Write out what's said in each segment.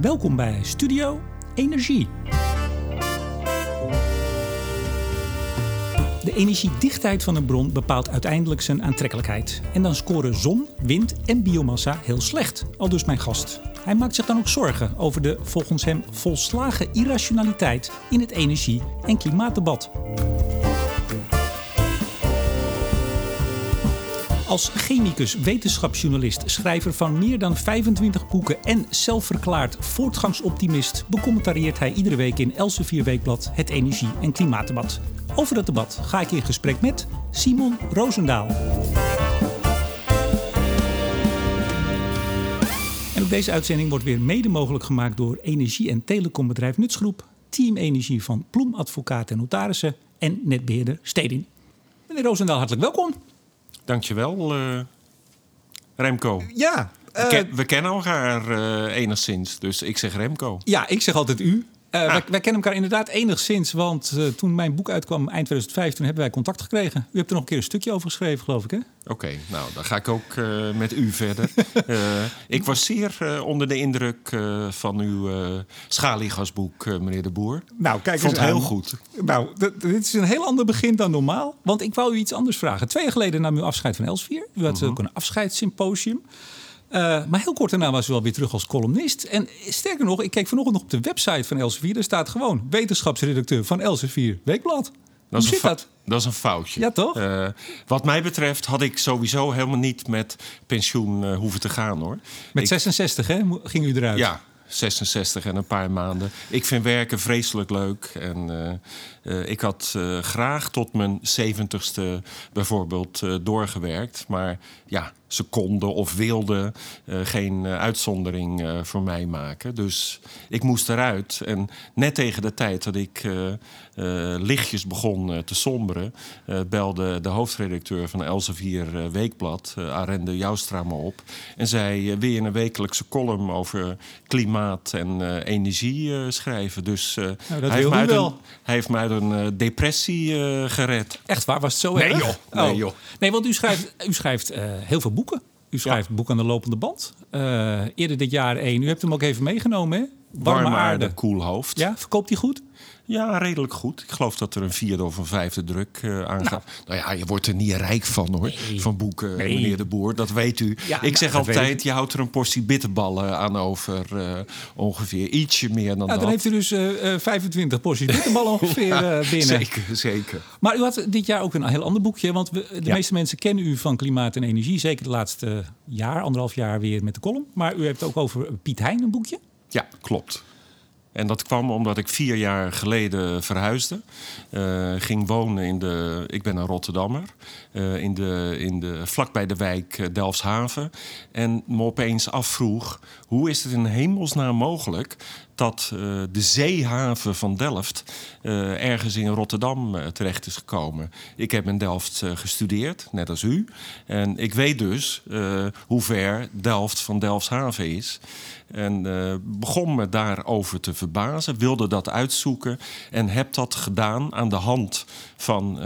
Welkom bij Studio Energie. De energiedichtheid van een bron bepaalt uiteindelijk zijn aantrekkelijkheid. En dan scoren zon, wind en biomassa heel slecht, al dus mijn gast. Hij maakt zich dan ook zorgen over de volgens hem volslagen irrationaliteit in het energie- en klimaatdebat. Als chemicus, wetenschapsjournalist, schrijver van meer dan 25 boeken en zelfverklaard voortgangsoptimist, becommentarieert hij iedere week in Elsevier Weekblad het energie- en klimaatdebat. Over dat debat ga ik in gesprek met Simon Roosendaal. En ook deze uitzending wordt weer mede mogelijk gemaakt door energie- en telecombedrijf Nutsgroep, Team Energie van Ploem Advocaten en Notarissen en netbeheerder Stedin. Meneer Roosendaal, hartelijk welkom. Dankjewel, uh, Remco. Ja. Uh, we, ken, we, kennen elkaar uh, enigszins, dus ik zeg Remco. Ja, ik zeg altijd u. Uh, ah. wij, wij, kennen elkaar inderdaad enigszins, want uh, toen mijn boek uitkwam eind 2005, toen hebben wij contact gekregen. U hebt er nog een keer een stukje over geschreven, geloof ik, hè? Oké, okay, nou, dan ga ik ook uh, met u verder. ik was zeer onder de indruk van uw schaliegasboek, meneer de Boer. Nou, kijk Vond eens heel aan. goed. Nou, dit is een heel ander begin dan normaal, want ik wou u iets anders vragen. Twee jaar geleden nam u afscheid van Elsvier. U had -huh. ook een afscheidssymposium. Uh, maar heel kort daarna was u alweer terug als columnist. En sterker nog, ik keek vanochtend nog op de website van Elsevier. Daar staat gewoon wetenschapsredacteur van Elsevier Weekblad. Dat Hoe is, een dat? dat is een foutje. Ja, toch? Uh, wat mij betreft had ik sowieso helemaal niet met pensioen uh, hoeven te gaan, hoor. Met ik, 66, hè, ging u eruit? Ja, 66 en een paar maanden. Ik vind werken vreselijk leuk. En uh, uh, ik had uh, graag tot mijn 70ste bijvoorbeeld doorgewerkt. Maar ja, ze konden of wilden geen uitzondering voor mij maken. Dus ik moest eruit. En net tegen de tijd dat ik lichtjes begon te somberen... belde de hoofdredacteur van Elsevier Weekblad, Arende Joustra, me op. En zei, wil je een wekelijkse column over klimaat en uh, energie uh, schrijven. Dus uh, nou, dat hij, heeft mij wel. Een, hij heeft mij uit een depressie gered. Echt waar? Was het zo nee, erg? Joh. Nee, oh. joh. Nee, want u schrijft, u schrijft heel veel boeken. U schrijft ja. boeken aan de lopende band. eerder dit jaar één. U hebt hem ook even meegenomen, hè? Warme, Warme aarde, aarde, koel hoofd. Ja, verkoopt hij goed? Ja, redelijk goed. Ik geloof dat er een vierde of een vijfde druk uh, aangaat. Nou. nou. ja, je wordt er niet rijk van hoor. Nee. Van boeken, nee. meneer de Boer. Dat weet u. Ja, ik nou, zeg altijd, je houdt er een portie bitterballen aan over. Uh, ongeveer ietsje meer dan nou, dat. Dan heeft u dus uh, 25 porties bitterballen ongeveer ja, binnen. Zeker, zeker. Maar u had dit jaar ook een heel ander boekje. Want we, de ja. meeste mensen kennen u van klimaat en energie. Zeker het laatste jaar, anderhalf jaar weer met de column. Maar u hebt ook over Piet Hein een boekje. Ja, klopt. En dat kwam omdat ik vier jaar geleden verhuisde. Uh, ging wonen in de. Ik ben een Rotterdammer. Uh, in de, in de, vlakbij de wijk Delfshaven. En me opeens afvroeg: hoe is het in hemelsnaam mogelijk dat de zeehaven van Delft ergens in Rotterdam terecht is gekomen. Ik heb in Delft gestudeerd, net als u. En ik weet dus hoe ver Delft van Delfshaven is. En begon me daarover te verbazen, wilde dat uitzoeken... en heb dat gedaan aan de hand van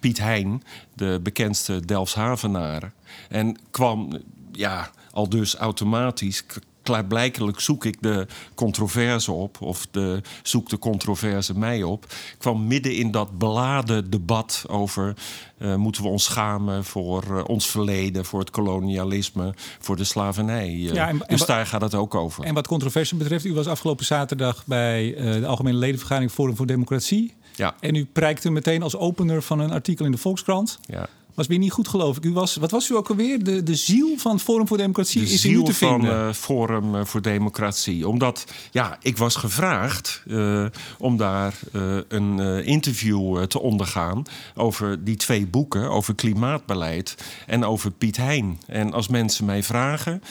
Piet Hein, de bekendste Delfshavenaar. En kwam ja, al dus automatisch klaarblijkelijk zoek ik de controverse op, of de, zoek de controverse mij op. kwam midden in dat beladen debat over uh, moeten we ons schamen voor uh, ons verleden, voor het kolonialisme, voor de slavernij. Uh, Ja, en- dus daar gaat het ook over. En wat controverse betreft, u was afgelopen zaterdag bij eh, de Algemene Ledenvergadering Forum voor Democratie. Ja, En u prijkte meteen als opener van een artikel in de Volkskrant. ja. Was weer niet goed, geloof ik. U was, wat was u ook alweer? De, de ziel van Forum voor Democratie de is in u ziel te van vinden. eh, Forum eh, voor Democratie. Omdat ja, ik was gevraagd eh, om daar een interview te ondergaan over die twee boeken, over klimaatbeleid en over Piet Hein. En als mensen mij vragen.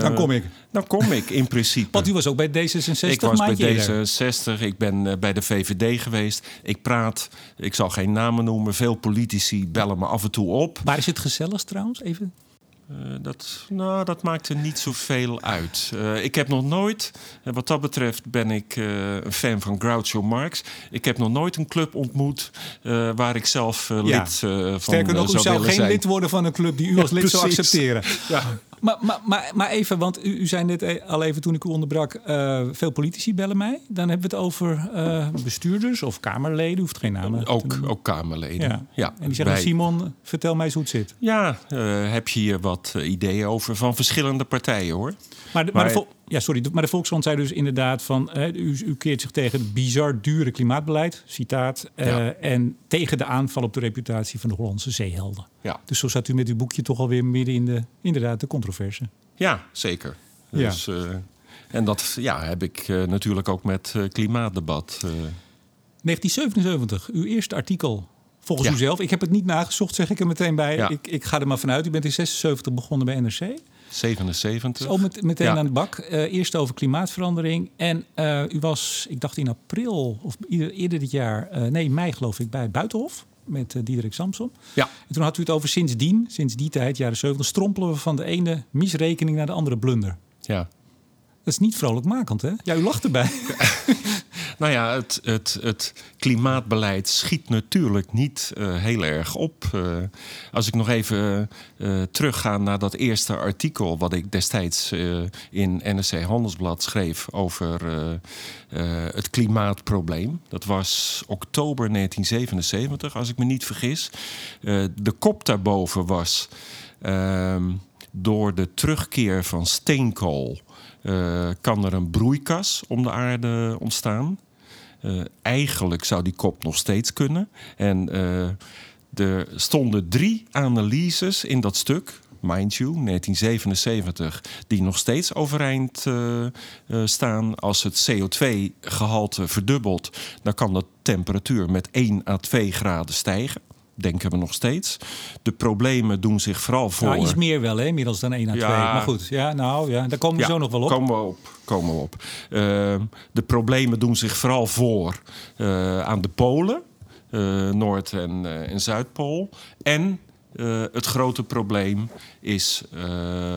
Dan kom ik. Dan kom ik in principe. Want u was ook bij D66 Ik was bij maandje eerder. D66, ik ben bij de VVD geweest. Ik praat, ik zal geen namen noemen. Veel politici bellen me af en toe op. Waar is het gezelligst trouwens? Even. Eh, dat, nou, dat maakt er niet zoveel uit. Eh, ik heb nog nooit, eh, wat dat betreft ben ik eh, een fan van Groucho Marx. Ik heb nog nooit een club ontmoet eh, waar ik zelf Ja. lid eh, van Sterker nog, u zou geen zijn. lid worden van een club die u als lid zou accepteren. Ja. Maar, maar, maar, maar even, want u, u zei net e- al even toen ik u onderbrak... eh, veel politici bellen mij. Dan hebben we het over eh, bestuurders of Kamerleden. Hoeft geen namen Ook, ook Kamerleden. Ja. Ja. En die zeggen, Wij- Simon, vertel mij eens hoe het zit. Ja, eh, heb je hier wat eh, ideeën over van verschillende partijen hoor. Maar de, maar de, ja, sorry, maar de Volkskrant zei dus inderdaad van... u, u keert zich tegen het bizar dure klimaatbeleid, citaat... eh, Ja. en tegen de aanval op de reputatie van de Hollandse zeehelden. Ja, Dus zo zat u met uw boekje toch alweer midden in de, inderdaad, de controverse. ja zeker. Ja. Dus, eh, en dat ja, heb ik eh, natuurlijk ook met klimaatdebat. eh, 1977, uw eerste artikel volgens Ja. u zelf. Ik heb het niet nagezocht, zeg ik er meteen bij. Ik, ik ga er maar vanuit. U bent in 76 begonnen bij NRC. 77. Zo met, meteen Ja. aan de bak. Eh, eerst over klimaatverandering. En eh, u was, ik dacht in april of eerder, eerder dit jaar... eh, nee, mei geloof ik, bij Buitenhof met Diederik Samson. Ja, En toen had u het over sindsdien, sinds die tijd, jaren 70... strompelen we van de ene misrekening naar de andere blunder. ja. Dat is niet vrolijkmakend, hè? Ja, u lacht erbij. Nou ja, het, het, het klimaatbeleid schiet natuurlijk niet eh, heel erg op. Eh, als ik nog even eh, terugga naar dat eerste artikel... wat ik destijds in NRC Handelsblad schreef over het klimaatprobleem. Dat was oktober 1977, als ik me niet vergis. De kop daarboven was... ehm, door de terugkeer van steenkool... eh, kan er een broeikas om de aarde ontstaan. Eh, eigenlijk zou die kop nog steeds kunnen. En eh, er stonden drie analyses in dat stuk, mind you, 1977, die nog steeds overeind staan. Als het CO2-gehalte verdubbelt, dan kan de temperatuur met 1 à 2 graden stijgen. Denken we nog steeds. De problemen doen zich vooral voor. Nou, iets meer wel, hè? Inmiddels dan 1 à 2. Ja. Maar goed, ja, nou ja, daar komen we Ja, zo nog wel op. Komen we op. Komen we op. Ehm, de problemen doen zich vooral voor eh, aan de polen, eh, Noord- en, eh, en Zuidpool. En het grote probleem is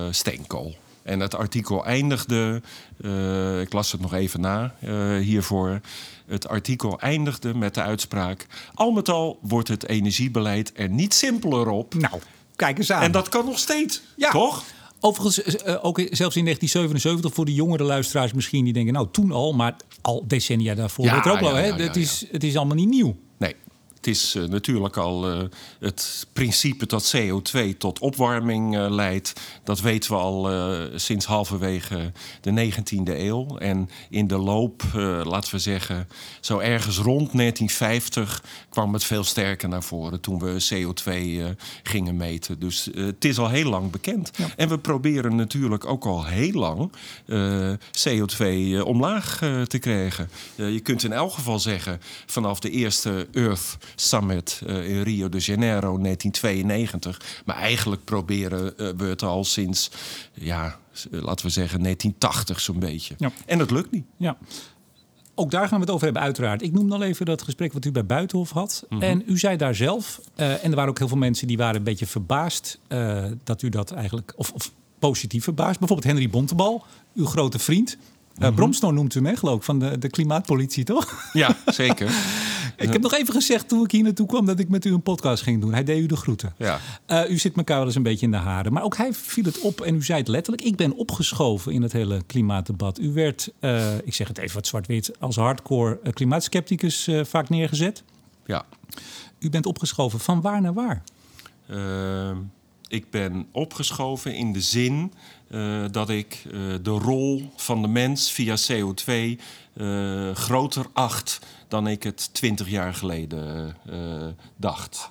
steenkool. En het artikel eindigde, eh, ik las het nog even na eh, hiervoor. Het artikel eindigde met de uitspraak: Al met al wordt het energiebeleid er niet simpeler op. Nou, kijk eens aan. En dat kan nog steeds, Ja. toch? Overigens, eh, ook zelfs in 1977 voor de jongere luisteraars misschien... die denken, nou, toen al, maar al decennia daarvoor. Ja, er ook wel, hè? ja, ja, het, is, het is allemaal niet nieuw. Het is eh, natuurlijk al eh, het principe dat CO2 tot opwarming eh, leidt. Dat weten we al sinds halverwege de 19e eeuw. En in de loop, laten we zeggen, zo ergens rond 1950 kwam het veel sterker naar voren toen we CO2 eh, gingen meten. Dus het is al heel lang bekend. En we proberen natuurlijk ook al heel lang eh, CO2 eh, omlaag te krijgen. Je kunt in elk geval zeggen, vanaf de eerste Earth Summit eh, in Rio de Janeiro 1992. Maar eigenlijk proberen eh, we het al sinds, ja, eh, laten we zeggen 1980 zo'n beetje. Ja. En dat lukt niet. Ja. Ook daar gaan we het over hebben, uiteraard. Ik noemde al even dat gesprek wat u bij Buitenhof had. Mhm. En u zei daar zelf, en er waren ook heel veel mensen die waren een beetje verbaasd dat u dat eigenlijk, of, of positief verbaasd. Bijvoorbeeld Henry Bontebal, uw grote vriend. Uh, noemt u hè, geloof ik, van de, de klimaatpolitie, toch? Ja, zeker. Ik heb nog even gezegd toen ik hier naartoe kwam dat ik met u een podcast ging doen. Hij deed u de groeten. Ja. Uh, u zit elkaar wel eens een beetje in de haren. Maar ook hij viel het op en u zei het letterlijk. Ik ben opgeschoven in het hele klimaatdebat. U werd, uh, ik zeg het even wat zwart-wit, als hardcore klimaatskepticus vaak neergezet. Ja. U bent opgeschoven van waar naar waar? Uh, ik ben opgeschoven in de zin uh, dat ik uh, de rol van de mens via CO2 uh, groter acht dan ik het twintig jaar geleden dacht.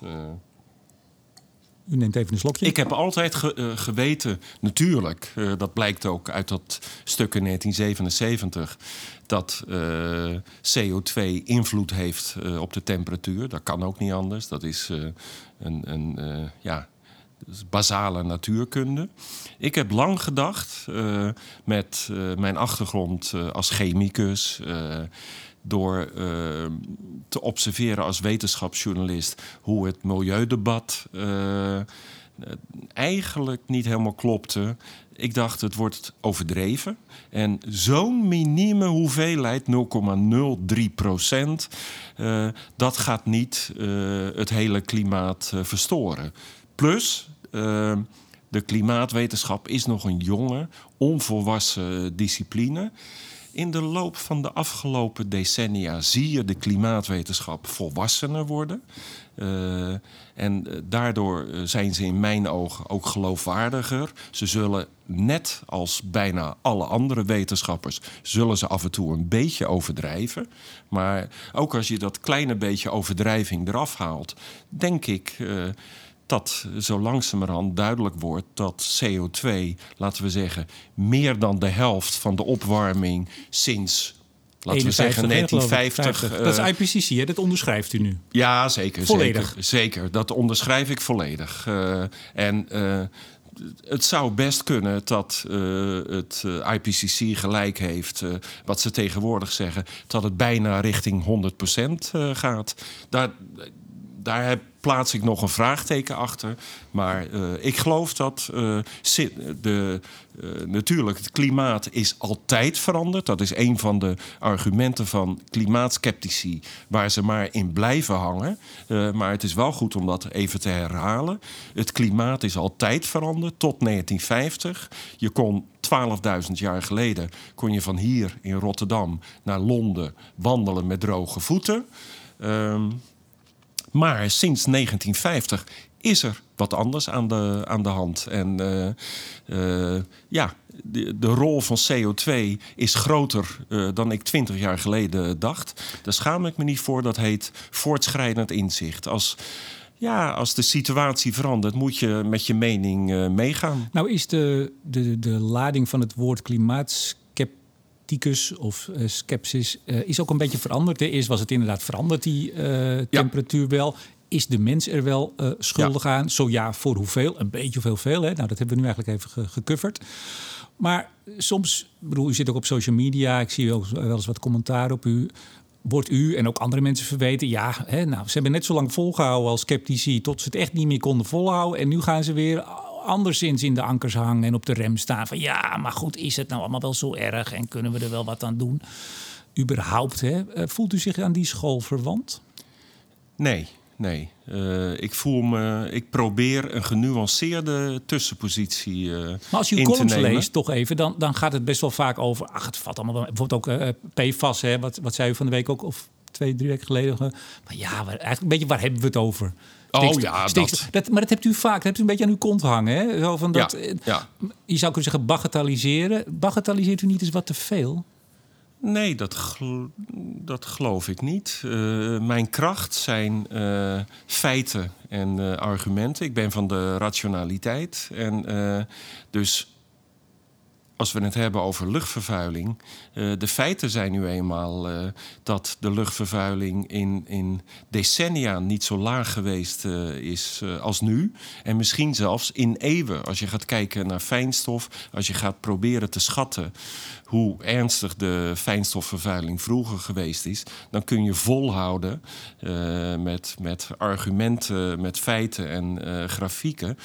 U neemt even een slokje. Ik heb altijd ge geweten, natuurlijk, dat blijkt ook uit dat stuk in 1977, dat CO2 invloed heeft op de temperatuur. Dat kan ook niet anders. Dat is een, een ja, basale natuurkunde. Ik heb lang gedacht, uh, met uh, mijn achtergrond uh, als chemicus, door te observeren als wetenschapsjournalist hoe het milieudebat eigenlijk niet helemaal klopte. Ik dacht, het wordt overdreven. En zo'n minieme hoeveelheid, 0,03 procent, dat gaat niet het hele klimaat verstoren. Plus, uh, De klimaatwetenschap is nog een jonge, onvolwassen discipline. In de loop van de afgelopen decennia zie je de klimaatwetenschap volwassener worden. Uh, en eh, daardoor eh, zijn ze in mijn ogen ook geloofwaardiger. Ze zullen net als bijna alle andere wetenschappers, zullen ze af en toe een beetje overdrijven. Maar ook als je dat kleine beetje overdrijving eraf haalt, denk ik. Dat zo langzamerhand duidelijk wordt dat CO2, laten we zeggen, meer dan de helft van de opwarming sinds laten we zeggen 1950. Uh, dat is IPCC, hè? dat onderschrijft u nu. Ja, zeker. Volledig. Zeker, zeker. dat onderschrijf ik volledig. Uh, en uh, het zou best kunnen dat uh, het IPCC gelijk heeft, uh, wat ze tegenwoordig zeggen, dat het bijna richting 100% uh, gaat. Daar, daar heb, plaats ik nog een vraagteken achter. Maar uh, ik geloof dat uh, de, uh, natuurlijk, het klimaat is altijd veranderd. Dat is een van de argumenten van klimaatskeptici, waar ze maar in blijven hangen. maar het is wel goed om dat even te herhalen. Het klimaat is altijd veranderd tot 1950. Je kon 12.000 jaar geleden kon je van hier in Rotterdam naar Londen wandelen met droge voeten. Um, maar sinds 1950 is er wat anders aan de, aan de hand. En uh, uh, ja, de, de, rol van CO2 is groter uh, dan ik twintig jaar geleden dacht. Daar schaam ik me niet voor. Dat heet voortschrijdend inzicht. Als, ja, als de situatie verandert, moet je met je mening meegaan. Nou is de, de, de lading van het woord klimaat of uh, is ook een beetje veranderd. Eerst was het inderdaad veranderd, die uh, temperatuur ja. wel. Is de mens er wel schuldig ja. aan? Zo ja, voor hoeveel? Een beetje of heel veel. Hè? Nou, dat hebben we nu eigenlijk even ge gecoverd. Maar soms, bedoel, u zit ook op social media. Ik zie ook wel eens wat commentaar op u. Wordt u en ook andere mensen verweten? Ja, hè, nou, ze hebben net zo lang volgehouden als sceptici... tot ze het echt niet meer konden volhouden. En nu gaan ze weer anderszins in de ankers hangen en op de rem staan. Van ja, maar goed, is het nou allemaal wel zo erg en kunnen we er wel wat aan doen? Überhaupt, hè? Eh, voelt u zich aan die school verwant? Nee, nee. Uh, ik voel me, ik probeer een genuanceerde tussenpositie uh, Maar als je columns leest, toch even, dan, dan gaat het best wel vaak over. Ach, het valt allemaal wel. Bijvoorbeeld ook uh, PFAS, hè, wat, wat zei u van de week ook, of twee, drie weken geleden. Maar ja, waar, eigenlijk een beetje waar hebben we het over? Oh ja, dat. dat. Maar dat hebt u vaak. Dat hebt u een beetje aan uw kont hangen. Hè? Zo van dat, ja, ja. Je zou kunnen zeggen bagatelliseren. Bagatelliseert u niet eens wat te veel? Nee, dat, gel dat geloof ik niet. Uh, mijn kracht zijn uh, feiten en uh, argumenten. Ik ben van de rationaliteit. En dus als we het hebben over luchtvervuiling. Uh, de feiten zijn nu eenmaal uh, dat de luchtvervuiling in, in decennia niet zo laag geweest uh, is als nu. En misschien zelfs in eeuwen. Als je gaat kijken naar fijnstof, als je gaat proberen te schatten hoe ernstig de fijnstofvervuiling vroeger geweest is, dan kun je volhouden met, met argumenten, met feiten en grafieken,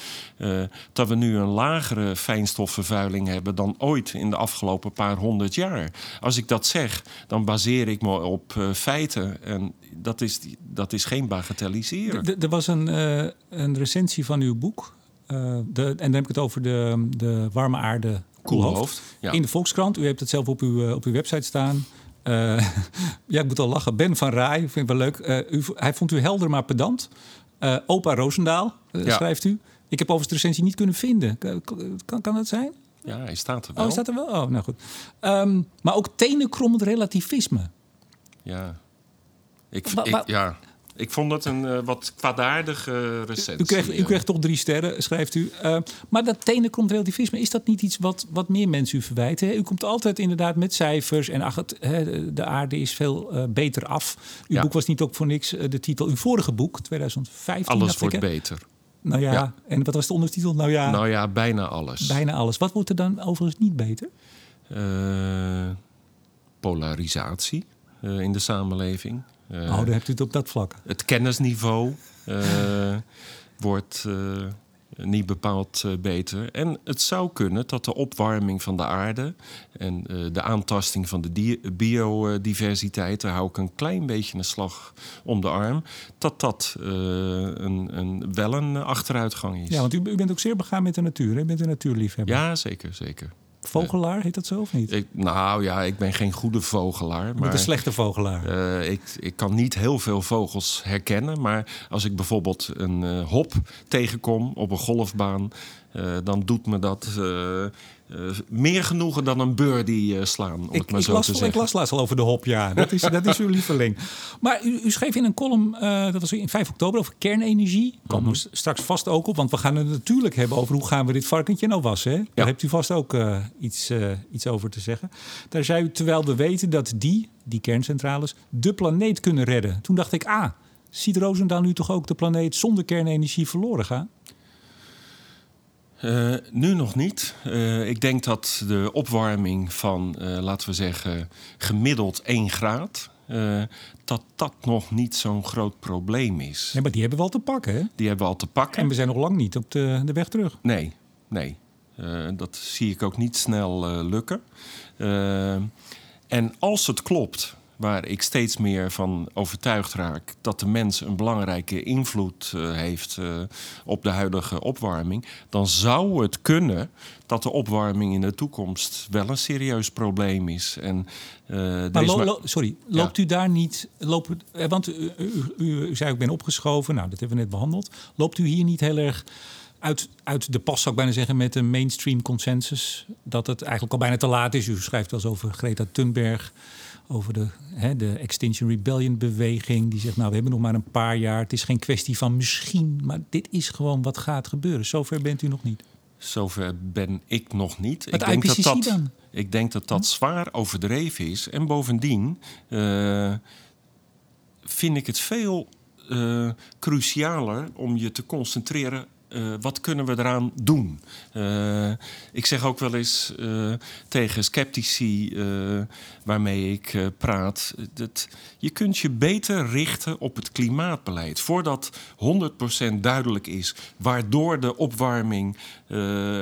dat we nu een lagere fijnstofvervuiling hebben dan ooit in de afgelopen paar honderd jaar. Als ik dat zeg, dan baseer ik me op uh, feiten. En dat is, dat is geen bagatelliseren. Er was een, uh, een recensie van uw boek. Uh, de, en dan heb ik het over de, de warme aarde koelhoofd. Ja. In de Volkskrant. U heeft het zelf op uw, op uw website staan. ja, ik moet al lachen. Ben van Rij, vind ik wel leuk. U, hij vond u helder maar pedant. opa Roosendaal, schrijft u. Ik heb overigens de recensie niet kunnen vinden. Kan, kan dat zijn? Ja, hij staat er wel. Oh, hij staat er wel? Oh, nou goed. Um, maar ook tenenkrommend relativisme. Ja. Ik, ik, ja. ik vond het een uh, wat kwaadaardige recensie. U kreeg, u kreeg toch drie sterren, schrijft u. Uh, maar dat tenenkrommend relativisme, is dat niet iets wat, wat meer mensen u verwijten? U komt altijd inderdaad met cijfers en ach, het, he, de aarde is veel uh, beter af. Uw ja. boek was niet ook voor niks de titel. Uw vorige boek, 2015. Alles wordt beter. Nou ja, ja, en wat was de ondertitel? Nou ja, nou ja, bijna alles. Bijna alles. Wat wordt er dan overigens niet beter? Uh, polarisatie uh, in de samenleving. Uh, oh, dan hebt u het op dat vlak. Het kennisniveau wordt niet bepaald beter. En het zou kunnen dat de opwarming van de aarde en de aantasting van de biodiversiteit, daar hou ik een klein beetje een slag om de arm, dat dat een, een, wel een achteruitgang is. Ja, want u, u bent ook zeer begaan met de natuur, hè? u bent een natuurliefhebber. Ja, zeker, zeker. Vogelaar, heet dat zo of niet? Ik, nou ja, ik ben geen goede vogelaar. Maar, een slechte vogelaar? Uh, ik, ik kan niet heel veel vogels herkennen. Maar als ik bijvoorbeeld een uh, hop tegenkom op een golfbaan... Uh, dan doet me dat uh, meer genoegen dan een birdie slaan. Om ik, het maar ik zo las, te zeggen. Ik las laatst al over de hop, ja. Dat is, dat is uw lieveling. Maar u, u schreef in een column, dat was in 5 oktober, over kernenergie. Komen we straks vast ook op, want we gaan het natuurlijk hebben over hoe gaan we dit varkentje nou wassen. Hè? Daar Ja. hebt u vast ook iets, iets over te zeggen. Daar zei u, terwijl we weten dat die, die kerncentrales, de planeet kunnen redden. Toen dacht ik, ah, ziet Roosendaal nu toch ook de planeet zonder kernenergie verloren gaan? Uh, nu nog niet. Uh, ik denk dat de opwarming van, uh, laten we zeggen, gemiddeld 1 graad. dat dat nog niet zo'n groot probleem is. Nee, maar die hebben we al te pakken, hè? Die hebben we al te pakken. En we zijn nog lang niet op de, de weg terug. Nee, nee. dat zie ik ook niet snel lukken. en als het klopt waar ik steeds meer van overtuigd raak dat de mens een belangrijke invloed uh, heeft uh, op de huidige opwarming, dan zou het kunnen dat de opwarming in de toekomst wel een serieus probleem is. En, uh, maar, lo, lo, sorry, loopt ja. u daar niet. Loopt, want u, u, u, u, zei ik ben opgeschoven, nou dat hebben we net behandeld. Loopt u hier niet heel erg uit, uit de pas, zou ik bijna zeggen, met een mainstream consensus. Dat het eigenlijk al bijna te laat is. U schrijft wel eens over Greta Thunberg. Over de, hè, de Extinction Rebellion beweging. Die zegt, nou, we hebben nog maar een paar jaar. Het is geen kwestie van misschien. Maar dit is gewoon wat gaat gebeuren. Zover bent u nog niet. Zover ben ik nog niet. Wat ik denk IPCC dat dat, dan? Ik denk dat dat zwaar overdreven is. En bovendien uh, vind ik het veel uh, crucialer om je te concentreren uh, wat kunnen we eraan doen? Uh, ik zeg ook wel eens uh, tegen sceptici waarmee ik praat... Dat je kunt je beter richten op het klimaatbeleid. Voordat 100% duidelijk is waardoor de opwarming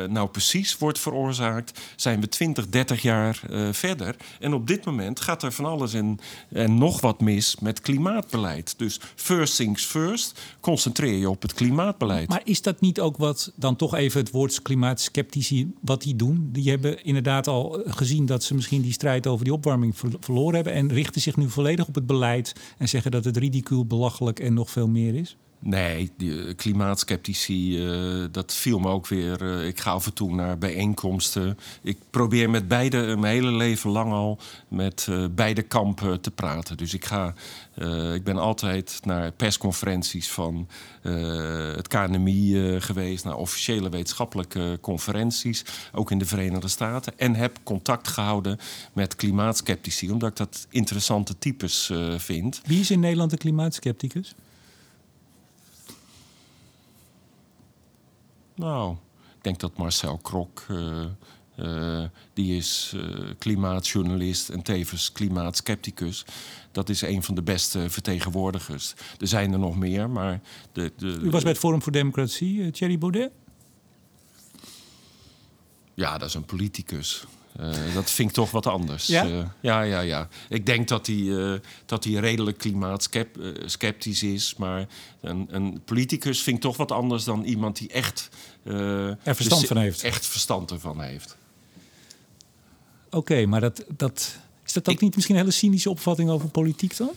nou precies wordt veroorzaakt... zijn we 20, 30 jaar verder. En op dit moment gaat er van alles en, en nog wat mis met klimaatbeleid. Dus first things first, concentreer je op het klimaatbeleid. Maar is dat niet ook wat dan toch even het woord klimaatskeptici wat die doen? Die hebben inderdaad al gezien dat ze misschien die strijd over die opwarming ver verloren hebben en richten zich nu volledig op het beleid en zeggen dat het ridicuul, belachelijk en nog veel meer is? Nee, die klimaatskeptici, uh, dat viel me ook weer. Uh, ik ga af en toe naar bijeenkomsten. Ik probeer met beide, mijn hele leven lang al, met beide kampen te praten. Dus ik, ga, ik ben altijd naar persconferenties van het KNMI geweest, naar officiële wetenschappelijke conferenties, ook in de Verenigde Staten. En heb contact gehouden met klimaatskeptici, omdat ik dat interessante types vind. Wie is in Nederland de klimaatskepticus? Nou, ik denk dat Marcel Krok, uh, uh, die is uh, klimaatjournalist en tevens klimaatskepticus. Dat is een van de beste vertegenwoordigers. Er zijn er nog meer, maar... De, de, U was bij het Forum voor Democratie, Thierry Baudet? Ja, dat is een politicus. Uh, dat vind ik toch wat anders. Ja? Uh, ja, ja, ja. Ik denk dat hij, uh, dat hij redelijk klimaatskeptisch is. Maar een, een, politicus vind ik toch wat anders dan iemand die echt... er verstand van heeft. Echt verstand ervan heeft. Oké, okay, maar dat, dat, is dat ook ik, niet misschien een hele cynische opvatting over politiek dan?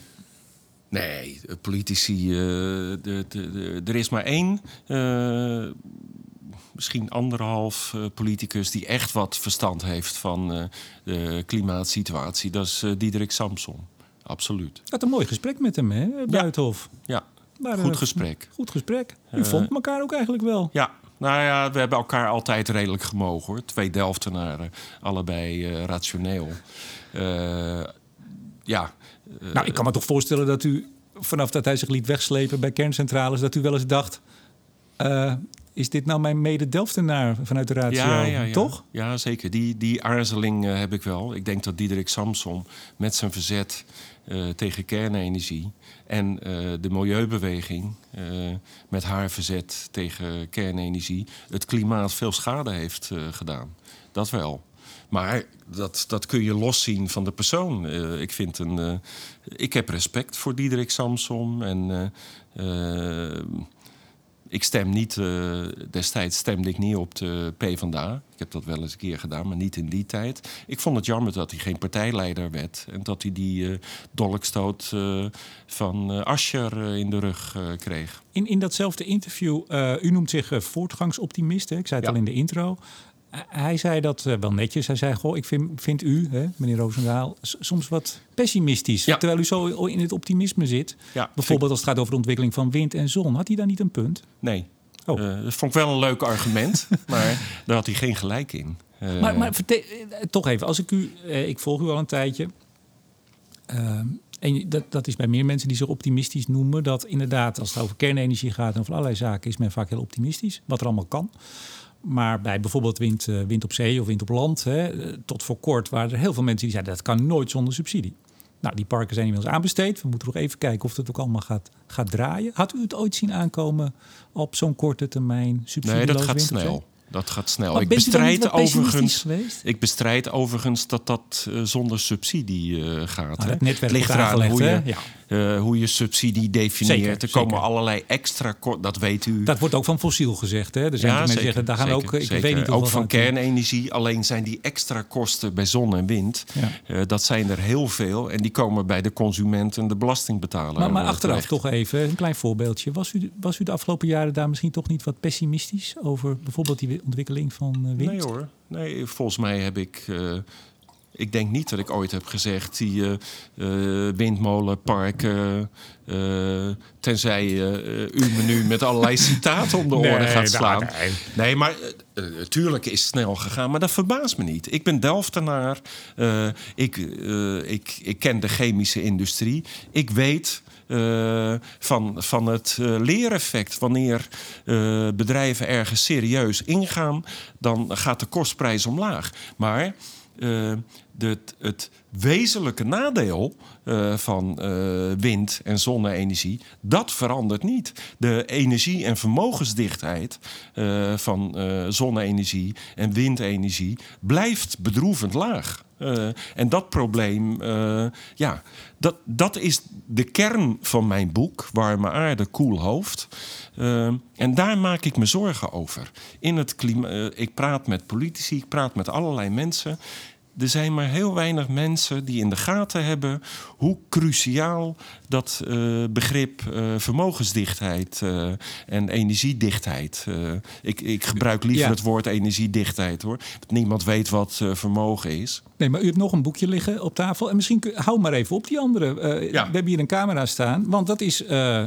Nee, politici... De, de, de, er is maar één misschien anderhalf uh, politicus die echt wat verstand heeft van uh, de klimaatsituatie. Dat is uh, Diederik Samson. Absoluut. Had een mooi gesprek met hem, hè, Buitenhof. Ja, ja. goed gesprek. Goed gesprek. U vond elkaar ook eigenlijk wel. Ja, nou ja, we hebben elkaar altijd redelijk gemogen hoor. Twee Delftenaren, allebei rationeel. ja. nou, ik kan me toch voorstellen dat u vanaf dat hij zich liet wegslepen bij kerncentrales, dat u wel eens dacht. Is dit nou mijn mede-Delftenaar vanuit de ratio? Ja, ja, ja. Toch? Ja, zeker. Die, die aarzeling eh, heb ik wel. Ik denk dat Diederik Samson met zijn verzet eh, tegen kernenergie en eh, de milieubeweging met haar verzet tegen kernenergie het klimaat veel schade heeft gedaan. Dat wel. Maar dat, dat kun je loszien van de persoon. Ik, vind een, ik heb respect voor Diederik Samsom. En ik stem niet, eh, destijds stemde ik niet op de PvdA. Ik heb dat wel eens een keer gedaan, maar niet in die tijd. Ik vond het jammer dat hij geen partijleider werd. En dat hij die eh dolkstoot eh, van Ascher in de rug kreeg. In, in datzelfde interview, u noemt zich voortgangsoptimist. Hè? Ik zei het Ja. al in de intro. Hij zei dat eh, wel netjes. Hij zei, goh, ik vind, vind u, hè, meneer Roosendaal, soms wat pessimistisch. Ja. Terwijl u zo in het optimisme zit. Ja, Bijvoorbeeld als het gaat over de ontwikkeling van wind en zon. Had hij daar niet een punt? Nee. Oh. Eh, dat vond ik wel een leuk argument, maar daar had hij geen gelijk in. Eh, Maar, maar toch even, als ik u, ik volg u al een tijdje. Ehm, en dat, dat is bij meer mensen die zich optimistisch noemen. Dat inderdaad, als het over kernenergie gaat en over allerlei zaken, is men vaak heel optimistisch. Wat er allemaal kan. Maar bij bijvoorbeeld wind, eh, wind op zee of wind op land, hè, eh, tot voor kort waren er heel veel mensen die zeiden dat kan nooit zonder subsidie. Nou, die parken zijn inmiddels aanbesteed. We moeten nog even kijken of dat ook allemaal gaat, gaat draaien. Had u het ooit zien aankomen op zo'n korte termijn subsidie? nee, dat gaat snel. Dat gaat snel. Maar ik bestrijd overigens. Ik bestrijd overigens dat dat eh, zonder subsidie gaat. Nou, hè. het netwerk het ligt eraan hoe je? Ja. Eh, hoe je subsidie definieert. Zeker, er komen zeker. allerlei extra dat weet u. Dat wordt ook van fossiel gezegd. Hè? Er zijn mensen die zeggen, daar gaan ook, ik weet niet ook van kernenergie. Alleen zijn die extra kosten bij zon en wind, Ja. eh, dat zijn er heel veel. En die komen bij de consument en de belastingbetaler. Maar, maar eh, achteraf toch even, een klein voorbeeldje. Was u, was u de afgelopen jaren daar misschien toch niet wat pessimistisch over bijvoorbeeld die ontwikkeling van wind? Nee hoor. Nee, volgens mij heb ik. Ik denk niet dat ik ooit heb gezegd die eh, eh, windmolenparken. eh, tenzij eh, u me nu met allerlei citaten om de Nee, oren gaat nou, slaan. nee. Nee, maar eh, eh, is het snel gegaan, maar dat verbaast me niet. Ik ben Delftenaar. eh, ik, eh, ik, ik ken de chemische industrie. Ik weet eh, van, van het eh, leereffect. Wanneer eh, bedrijven ergens serieus ingaan, dan gaat de kostprijs omlaag. Maar de, het wezenlijke nadeel eh, van eh, wind- en zonne-energie, dat verandert niet. De energie- en vermogensdichtheid eh, van zonne-energie en windenergie blijft bedroevend laag. En dat probleem, ja, dat, dat is de kern van mijn boek, Warme Aarde, Koel Hoofd. En daar maak ik me zorgen over. In het klima- eh, ik praat met politici, ik praat met allerlei mensen. Er zijn maar heel weinig mensen die in de gaten hebben hoe cruciaal dat eh, begrip eh, vermogensdichtheid eh, en energiedichtheid. ik, ik gebruik liever Ja. het woord energiedichtheid hoor. Niemand weet wat vermogen is. Nee, maar u hebt nog een boekje liggen op tafel. En misschien kun- hou maar even op die andere. Ja. We hebben hier een camera staan. Want dat is,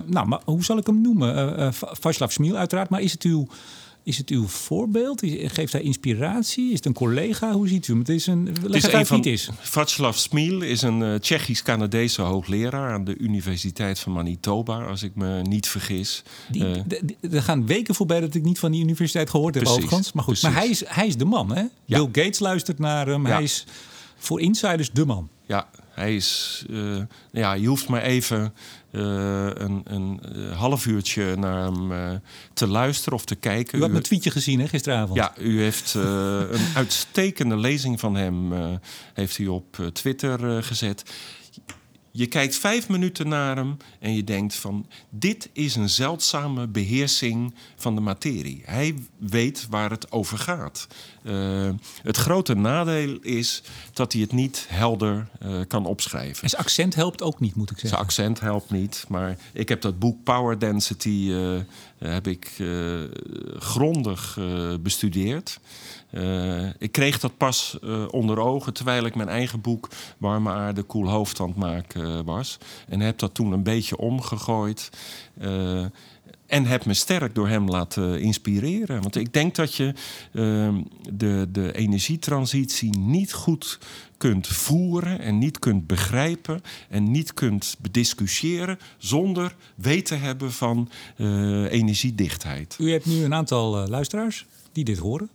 nou, maar hoe zal ik hem noemen? Va- Václav Smil uiteraard. Maar is het uw, is het uw voorbeeld? Geeft hij inspiratie? Is het een collega? Hoe ziet u hem? Het is een, Het is even een van, is. Václav Smil is een eh, Tsjechisch-Canadese hoogleraar aan de Universiteit van Manitoba, als ik me niet vergis. Die, de- er gaan weken voorbij dat ik niet van die universiteit gehoord heb overigens. Maar goed, precies. maar hij is, hij is de man, hè? Bill Gates luistert naar hem. Ja. Hij is voor insiders de man. Ja, hij is. eh, ja, je hoeft maar even een, een eh, half uurtje naar hem eh, te luisteren of te kijken. U had U- mijn tweetje gezien, hè, gisteravond. ja, u heeft eh, een uitstekende lezing van hem eh, heeft u op eh, Twitter eh, gezet. Je kijkt vijf minuten naar hem en je denkt van... dit is een zeldzame beheersing van de materie. Hij weet waar het over gaat. Eh, het grote nadeel is dat hij het niet helder eh, kan opschrijven. En zijn accent helpt ook niet, moet ik Zijn zeggen. accent helpt niet, maar ik heb dat boek Power Density eh, heb ik grondig bestudeerd. Eh, ik kreeg dat pas eh, onder ogen terwijl ik mijn eigen boek Warme Aarde, Koel Hoofd aan maken eh, was. En heb dat toen een beetje omgegooid. En heb me sterk door hem laten inspireren. Want ik denk dat je ehm, de, de energietransitie niet goed kunt voeren en niet kunt begrijpen en niet kunt bediscussiëren zonder weten hebben van energiedichtheid. U hebt nu een aantal luisteraars die dit horen.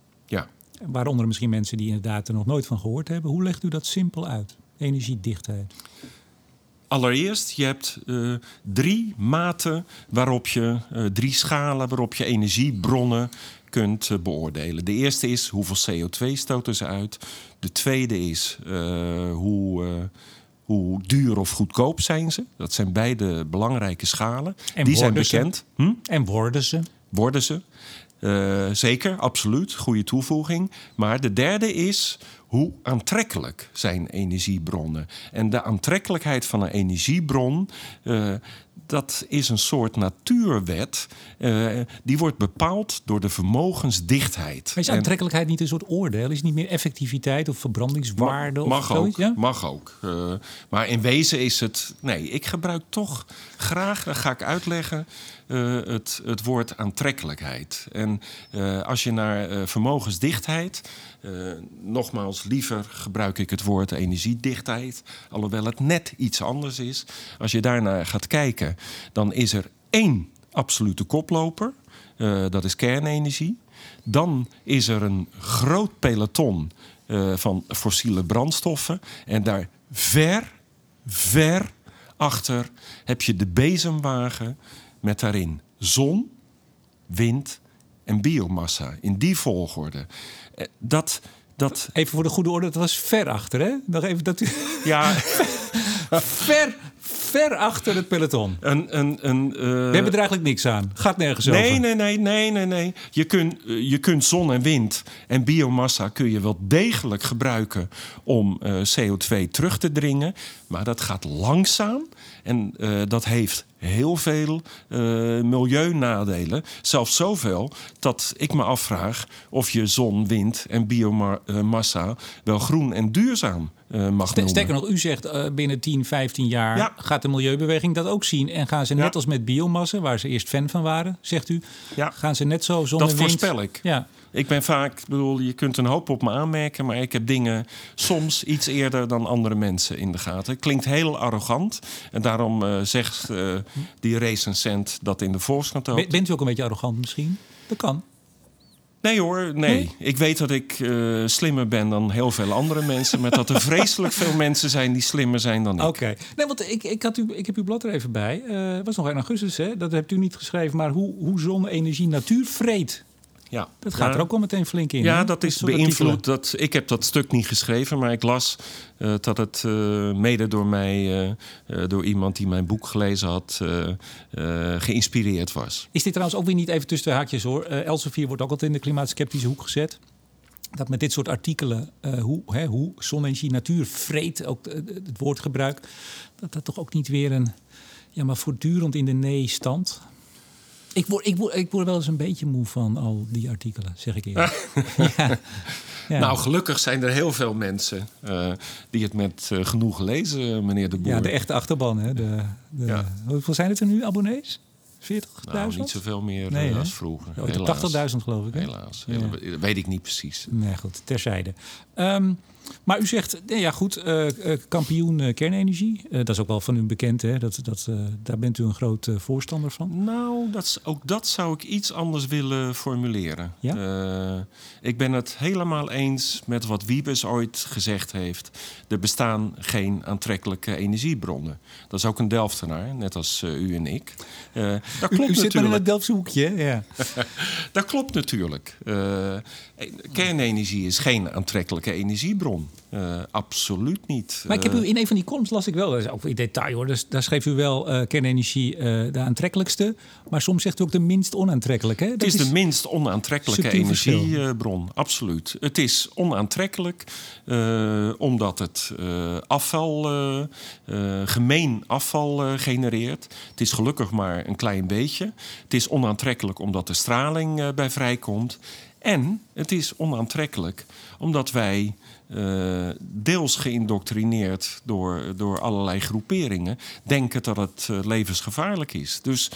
Waaronder misschien mensen die inderdaad er nog nooit van gehoord hebben. Hoe legt u dat simpel uit? Energiedichtheid. Allereerst, je hebt uh, drie maten waarop je, uh, drie schalen waarop je energiebronnen kunt uh, beoordelen. De eerste is hoeveel CO2 stoten ze uit. De tweede is hoe, hoe duur of goedkoop zijn ze. Dat zijn beide belangrijke schalen. En Die zijn bekend. Hm? En worden ze? Worden ze. Zeker, absoluut. Goede toevoeging. Maar de derde is hoe aantrekkelijk zijn energiebronnen. En de aantrekkelijkheid van een energiebron, uh, dat is een soort natuurwet. Uh, die wordt bepaald door de vermogensdichtheid. Maar is aantrekkelijkheid niet een soort oordeel? Is het niet meer effectiviteit of verbrandingswaarde? Mag, mag of ook, ja? mag ook. Uh, maar in wezen is het... Nee, ik gebruik toch graag, dat ga ik uitleggen... Uh, het, het woord aantrekkelijkheid. En als je naar vermogensdichtheid, nogmaals, liever gebruik ik het woord energiedichtheid, alhoewel het net iets anders is. Als je daarnaar gaat kijken, dan is er één absolute koploper, dat is kernenergie. Dan is er een groot peloton van fossiele brandstoffen. En daar ver, ver achter heb je de bezemwagen met daarin zon, wind en biomassa. In die volgorde. Dat, dat... Even voor de goede orde, dat was ver achter, hè? Nog even dat u... Ja. ver, ver achter het peloton. Een, een, een, uh... We hebben er eigenlijk niks aan. Gaat nergens nee, over. Nee, nee, nee, nee, nee. Je kunt, je kunt zon en wind en biomassa kun je wel degelijk gebruiken om uh, CO2 terug te dringen. Maar dat gaat langzaam en uh, dat heeft heel veel uh, milieunadelen. Zelfs zoveel dat ik me afvraag of je zon, wind en biomassa wel groen en duurzaam uh, mag St Sterker nog, u zegt uh, binnen 10, 15 jaar ja. gaat de milieubeweging dat ook zien. En gaan ze net ja. als met biomassa, waar ze eerst fan van waren, zegt u, ja. gaan ze net zo zon dat en wind... Dat voorspel ik. Ja. Ik ben vaak, bedoel, je kunt een hoop op me aanmerken, maar ik heb dingen soms iets eerder dan andere mensen in de gaten. Klinkt heel arrogant. En daarom uh, zegt uh, die recensent dat in de Volkskrant ook. Bent u ook een beetje arrogant misschien? Dat kan. Nee hoor, nee. nee. Ik weet dat ik uh, slimmer ben dan heel veel andere mensen. Maar dat er vreselijk veel mensen zijn die slimmer zijn dan ik. Oké. Okay. Nee, want ik, ik, had u, ik heb uw blad er even bij. Het uh, was nog in augustus, hè? Dat hebt u niet geschreven. Maar hoe, hoe zonne-energie natuur vreet. Ja. Dat gaat er ook al meteen flink in. Ja, dat is beïnvloed. Dat, ik heb dat stuk niet geschreven, maar ik las uh, dat het uh, mede door mij, uh, door iemand die mijn boek gelezen had, geïnspireerd was. Is dit trouwens ook weer niet even tussen de haakjes hoor? Elsevier wordt ook altijd in de klimaatskeptische hoek gezet. Dat met dit soort artikelen, hoe, hè, hoe zonne-energie natuur vreet, ook het woordgebruik, dat dat toch ook niet weer een, ja, maar voortdurend in de nee-stand. Ik word, ik, word, ik word wel eens een beetje moe van al die artikelen, zeg ik eerlijk. ja. Ja. Nou, gelukkig zijn er heel veel mensen uh, die het met uh, genoegen lezen, meneer De Boer. Ja, de echte achterban. Hè? De, de, ja. Hoeveel zijn het er nu, abonnees? 40.000? Nou, niet zoveel meer nee, uh, als vroeger. Oh, 80.000 geloof ik. Hè? Helaas. Weet ik niet precies. Nee, goed, terzijde. Um, maar u zegt, nee, ja goed, uh, uh, kampioen uh, kernenergie. dat is ook wel van u bekend, hè? Dat, dat, daar bent u een groot voorstander van. Nou, dat, ook dat zou ik iets anders willen formuleren. Ja? ik ben het helemaal eens met wat Wiebes ooit gezegd heeft. Er bestaan geen aantrekkelijke energiebronnen. Dat is ook een Delftenaar, net als u en ik. dat klopt u, u zit maar in het Delftse hoekje, ja. dat klopt natuurlijk. Kernenergie is geen aantrekkelijke energiebron. Uh, absoluut niet. Maar ik heb u in een van die columns las ik wel, dat is ook in detail hoor. Dus daar schreef u wel uh, kernenergie uh, de aantrekkelijkste, maar soms zegt u ook de minst onaantrekkelijk. Hè? Dat het is, is de minst onaantrekkelijke energiebron, absoluut. Het is onaantrekkelijk omdat het afval, gemeen afval genereert. Het is gelukkig maar een klein beetje. Het is onaantrekkelijk omdat er straling bij vrijkomt. En het is onaantrekkelijk omdat wij uh, deels geïndoctrineerd door, door allerlei groeperingen denken dat het uh, levensgevaarlijk is. Dus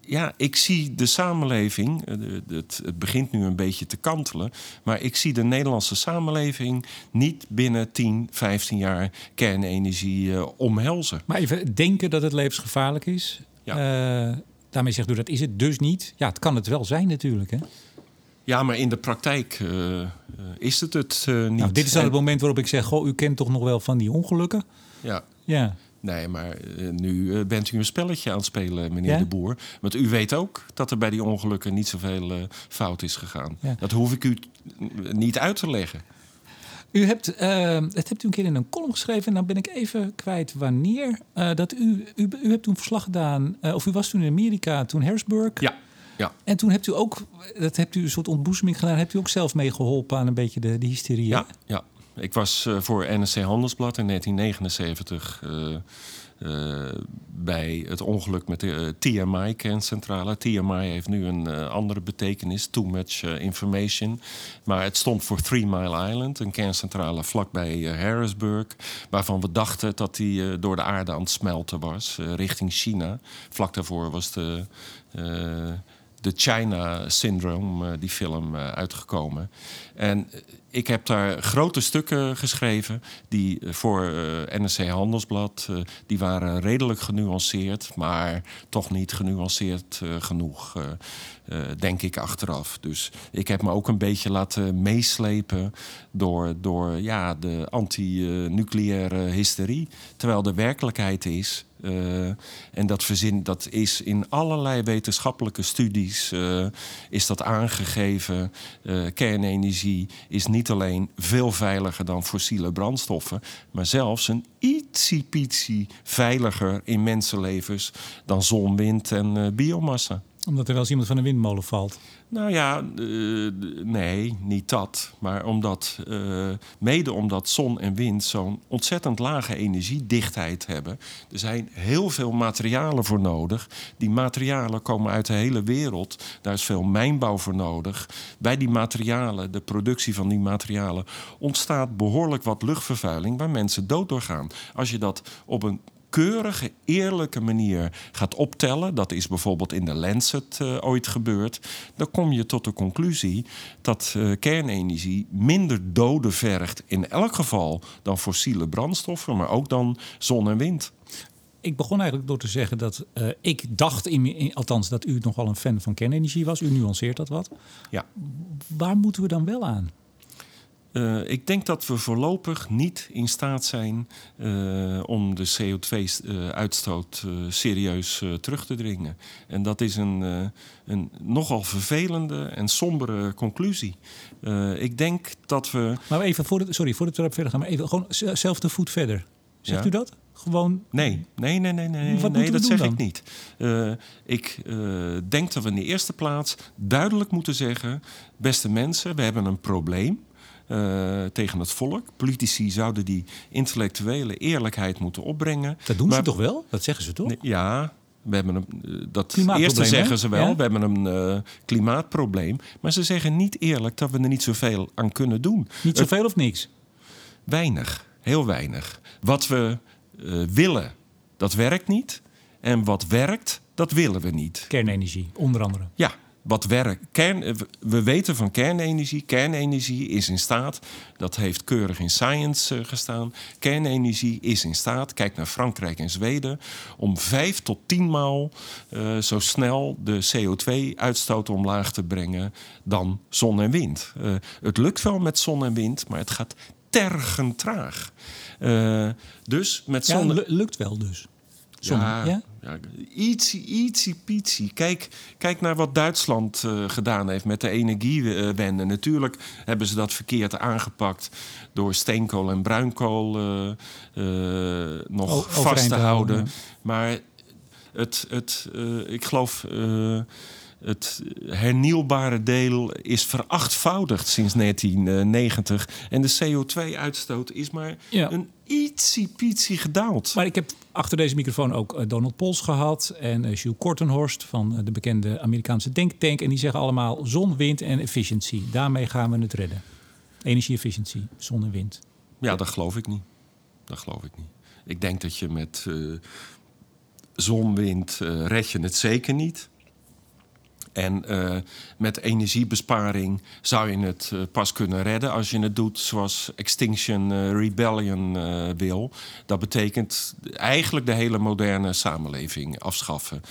ja, ik zie de samenleving, eh, het, het, begint nu een beetje te kantelen, maar ik zie de Nederlandse samenleving niet binnen 10, 15 jaar kernenergie uh, omhelzen. Maar even denken dat het levensgevaarlijk is. Ja. Uh, daarmee zegt u dat is het dus niet. Ja, het kan het wel zijn natuurlijk. Hè? Ja, maar in de praktijk is het het niet. Nou, dit is dan het moment waarop ik zeg: Goh, u kent toch nog wel van die ongelukken? Ja. Ja. Nee, maar eh, nu eh, bent u een spelletje aan het spelen, meneer de Boer. Want u weet ook dat er bij die ongelukken niet zoveel fout is gegaan. Dat hoef ik u niet uit te leggen. U hebt, het hebt u een keer in een column geschreven, en dan ben ik even kwijt wanneer. dat u, u, u hebt toen verslag gedaan, of u was toen in Amerika, toen Harrisburg. Ja. Ja. En toen hebt u ook, dat hebt u een soort ontboezeming gedaan, hebt u ook zelf meegeholpen aan een beetje de, de hysterie. Ja, ja, ik was uh, voor NRC Handelsblad in 1979 uh, uh, bij het ongeluk met de TMI-kerncentrale. TMI heeft nu een andere betekenis, too much information. Maar het stond voor Three Mile Island, een kerncentrale vlakbij Harrisburg. Waarvan we dachten dat die door de aarde aan het smelten was, richting China. Vlak daarvoor was de de China Syndrome, die film, uitgekomen. En ik heb daar grote stukken geschreven die eh, voor eh, NRC Handelsblad. Die waren redelijk genuanceerd, maar toch niet genuanceerd genoeg, denk ik achteraf. Dus ik heb me ook een beetje laten meeslepen door, door ja, de anti-nucleaire hysterie. Terwijl de werkelijkheid is uh, en dat verzin, dat is in allerlei wetenschappelijke studies uh, is dat aangegeven. Uh, kernenergie is niet alleen veel veiliger dan fossiele brandstoffen, maar zelfs een ietsiepietsie veiliger in mensenlevens dan zon, wind en biomassa. Omdat er wel eens iemand van een windmolen valt. Nou ja, uh, nee, niet dat. Maar omdat, uh, mede omdat zon en wind zo'n ontzettend lage energiedichtheid hebben. Er zijn heel veel materialen voor nodig. Die materialen komen uit de hele wereld. Daar is veel mijnbouw voor nodig. Bij die materialen, de productie van die materialen, ontstaat behoorlijk wat luchtvervuiling waar mensen dood door gaan. Als je dat op een keurige, eerlijke manier gaat optellen, dat is bijvoorbeeld in de Lancet uh, ooit gebeurd, dan kom je tot de conclusie dat uh, kernenergie minder doden vergt in elk geval dan fossiele brandstoffen, maar ook dan zon en wind. Ik begon eigenlijk door te zeggen dat uh, ik dacht, in, in, althans, dat u nogal een fan van kernenergie was. U nuanceert dat wat. Ja. Waar moeten we dan wel aan? Uh, ik denk dat we voorlopig niet in staat zijn uh, om de CO2-uitstoot uh, serieus terug te dringen. En dat is een, een nogal vervelende en sombere conclusie. ik denk dat we. Maar even, voor de, sorry, voordat we verder gaan, maar even gewoon zelfde voet verder. Zegt ja? u dat? Gewoon. Nee, nee, nee, nee, nee, Wat nee dat zeg dan? ik niet. ik denk dat we in de eerste plaats duidelijk moeten zeggen: beste mensen, we hebben een probleem. Uh, tegen het volk. Politici zouden die intellectuele eerlijkheid moeten opbrengen. Dat doen maar, ze toch wel? Dat zeggen ze toch? Ja, we hebben een, uh, dat eerste zeggen ze wel. Ja? We hebben een uh, klimaatprobleem. Maar ze zeggen niet eerlijk dat we er niet zoveel aan kunnen doen. Niet zoveel of niks? Weinig. Heel weinig. Wat we willen, dat werkt niet. En wat werkt, dat willen we niet. Kernenergie, onder andere. Ja, wat werkt. Kern, we weten van kernenergie. Kernenergie is in staat, dat heeft keurig in Science uh, gestaan. Kernenergie is in staat, kijk naar Frankrijk en Zweden, om vijf tot tien maal uh, zo snel de CO2-uitstoot omlaag te brengen dan zon en wind. Uh, het lukt wel met zon en wind, maar het gaat tergend traag. dus met zon. Ja, lukt wel dus. Zon, ja, ja? Ja, ietsie, ietsie, pietsie. Kijk, kijk naar wat Duitsland uh, gedaan heeft met de energiewende. Natuurlijk hebben ze dat verkeerd aangepakt door steenkool en bruinkool uh, uh, nog o vast te houden. Maar het, het, ik geloof het hernieuwbare deel is verachtvoudigd sinds 1990. En de CO2-uitstoot is maar ja. een ietsie gedaald. Maar ik heb achter deze microfoon ook eh, Donald Pols gehad en uh, Jules Kortenhorst van eh, de bekende Amerikaanse denktank. En die zeggen allemaal zon, wind en efficiëntie. Daarmee gaan we het redden. Energie-efficiëntie, zon en wind. Ja, dat geloof ik niet. Dat geloof ik niet. Ik denk dat je met uh, zon, wind red je het zeker niet. En uh, met energiebesparing zou je het uh, pas kunnen redden als je het doet zoals Extinction uh, Rebellion wil. Dat betekent eigenlijk de hele moderne samenleving afschaffen.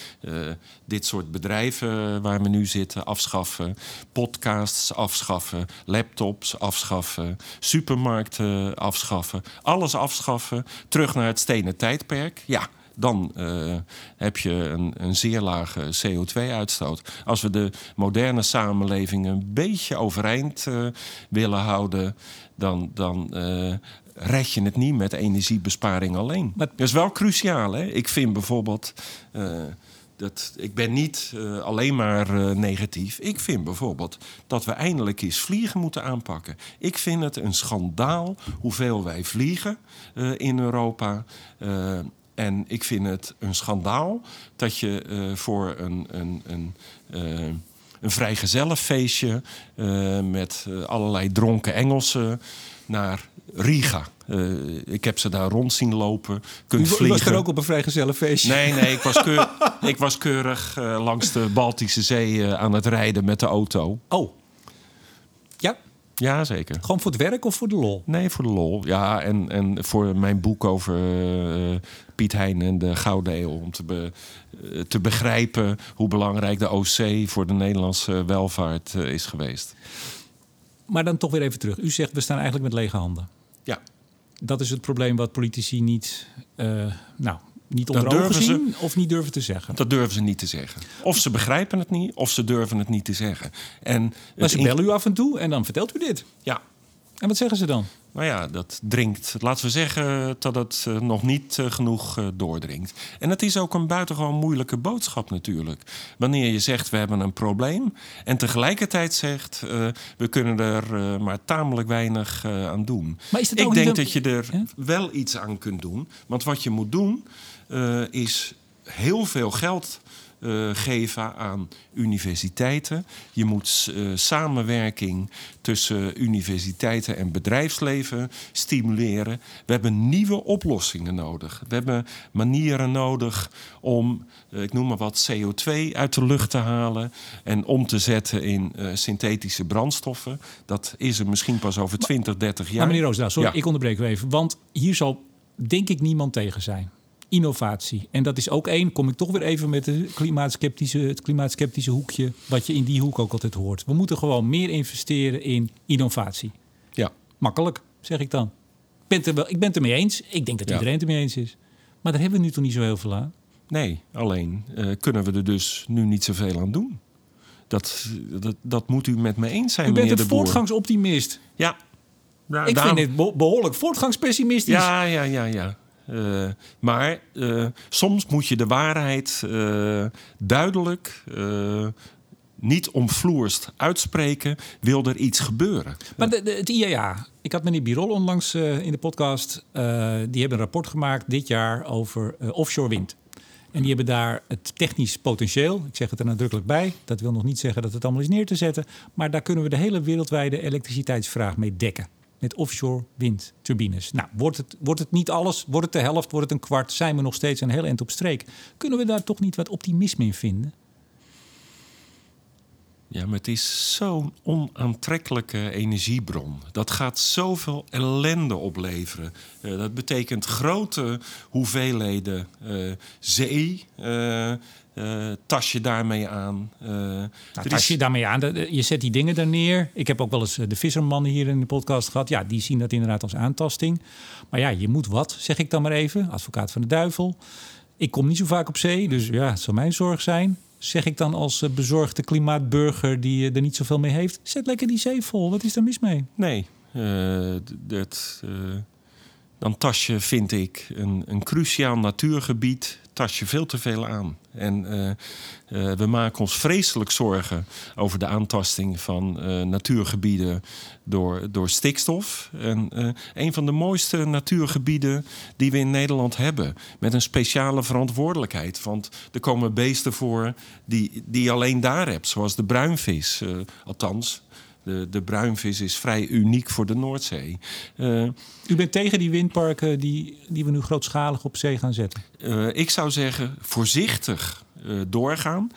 dit soort bedrijven waar we nu zitten afschaffen. Podcasts afschaffen. Laptops afschaffen. Supermarkten afschaffen. Alles afschaffen. Terug naar het stenen tijdperk. Ja dan uh, heb je een, een zeer lage CO2-uitstoot. Als we de moderne samenleving een beetje overeind uh, willen houden, dan, dan uh, red je het niet met energiebesparing alleen. Maar... Dat is wel cruciaal. Hè? Ik vind bijvoorbeeld. Dat, ik ben niet uh, alleen maar uh, negatief. Ik vind bijvoorbeeld dat we eindelijk eens vliegen moeten aanpakken. Ik vind het een schandaal hoeveel wij vliegen uh, in Europa. En ik vind het een schandaal dat je uh, voor een, een, een, uh, een vrijgezellenfeestje uh, met allerlei dronken Engelsen naar Riga. ik heb ze daar rond zien lopen. Kunt vliegen. u was er ook op een vrijgezellenfeestje? Nee, nee, ik was, keur, ik was keurig langs de Baltische Zee aan het rijden met de auto. Oh. Ja, zeker. Gewoon voor het werk of voor de lol? Nee, voor de lol. Ja, en, en voor mijn boek over uh, Piet Hein en de Gouden Eeuw. Om te, be, uh, te begrijpen hoe belangrijk de OC voor de Nederlandse welvaart uh, is geweest. Maar dan toch weer even terug. U zegt, we staan eigenlijk met lege handen. Ja. Dat is het probleem wat politici niet... nou, niet onder ogen zien of niet durven te zeggen? Dat durven ze niet te zeggen. Of ze begrijpen het niet, of ze durven het niet te zeggen. En maar ze bellen u af en toe en dan vertelt u dit. Ja. En wat zeggen ze dan? Nou ja, dat dringt. Laten we zeggen dat het uh, nog niet uh, genoeg uh, doordringt. En het is ook een buitengewoon moeilijke boodschap natuurlijk. Wanneer je zegt we hebben een probleem en tegelijkertijd zegt we kunnen er maar tamelijk weinig aan doen. Maar is het Ik denk een... dat je er ja? wel iets aan kunt doen. Want wat je moet doen is heel veel geld uh, geven aan universiteiten. Je moet uh, samenwerking tussen universiteiten en bedrijfsleven stimuleren. We hebben nieuwe oplossingen nodig. We hebben manieren nodig om, uh, ik noem maar wat, CO2 uit de lucht te halen en om te zetten in synthetische brandstoffen. Dat is er misschien pas over 20, 30 jaar. Maar meneer Roosdaal, sorry, ja. ik onderbreek u even. Want hier zal denk ik niemand tegen zijn innovatie. En dat is ook één, kom ik toch weer even met de klimaatskeptische, het klimaatskeptische hoekje, wat je in die hoek ook altijd hoort. We moeten gewoon meer investeren in innovatie. Ja. Makkelijk, zeg ik dan. Ben er wel, ik ben het ermee eens. Ik denk dat ja. iedereen het ermee eens is. Maar daar hebben we nu toch niet zo heel veel aan? Nee, alleen uh, kunnen we er dus nu niet zoveel aan doen. Dat, dat, dat moet u met me eens zijn, U bent een voortgangsoptimist. Ja. Nou, ik daarom... vind dit behoorlijk voortgangspessimistisch. Ja, ja, ja, ja. Uh, maar uh, soms moet je de waarheid uh, duidelijk, niet omvloerst uitspreken, wil er iets gebeuren. Maar de, de, het IAA, ik had meneer Birol onlangs in de podcast, die hebben een rapport gemaakt dit jaar over offshore wind. En die hebben daar het technisch potentieel, ik zeg het er nadrukkelijk bij, dat wil nog niet zeggen dat het allemaal is neer te zetten, maar daar kunnen we de hele wereldwijde elektriciteitsvraag mee dekken met offshore windturbines. Nou, wordt het, wordt het niet alles, wordt het de helft, wordt het een kwart, zijn we nog steeds een heel eind op streek. Kunnen we daar toch niet wat optimisme in vinden? Ja, maar het is zo'n onaantrekkelijke energiebron. Dat gaat zoveel ellende opleveren. Uh, dat betekent grote hoeveelheden uh, zee. Uh, tas je daarmee aan? Nou, tas je is... daarmee aan. Je zet die dingen daar neer. Ik heb ook wel eens de vissermannen hier in de podcast gehad. Ja, die zien dat inderdaad als aantasting. Maar ja, je moet wat, zeg ik dan maar even. Advocaat van de duivel. Ik kom niet zo vaak op zee, dus ja, het zal mijn zorg zijn. Zeg ik dan als bezorgde klimaatburger die er niet zoveel mee heeft... zet lekker die zee vol. Wat is er mis mee? Nee, uh, dat... dan tas je, vind ik, een, een cruciaal natuurgebied tas je veel te veel aan. En uh, uh, we maken ons vreselijk zorgen over de aantasting van uh, natuurgebieden door, door stikstof. En een van de mooiste natuurgebieden die we in Nederland hebben. Met een speciale verantwoordelijkheid. Want er komen beesten voor die, die je alleen daar hebt. Zoals de bruinvis. althans, De, de bruinvis is vrij uniek voor de Noordzee. Uh, U bent tegen die windparken die, die we nu grootschalig op zee gaan zetten? Uh, ik zou zeggen, voorzichtig uh, doorgaan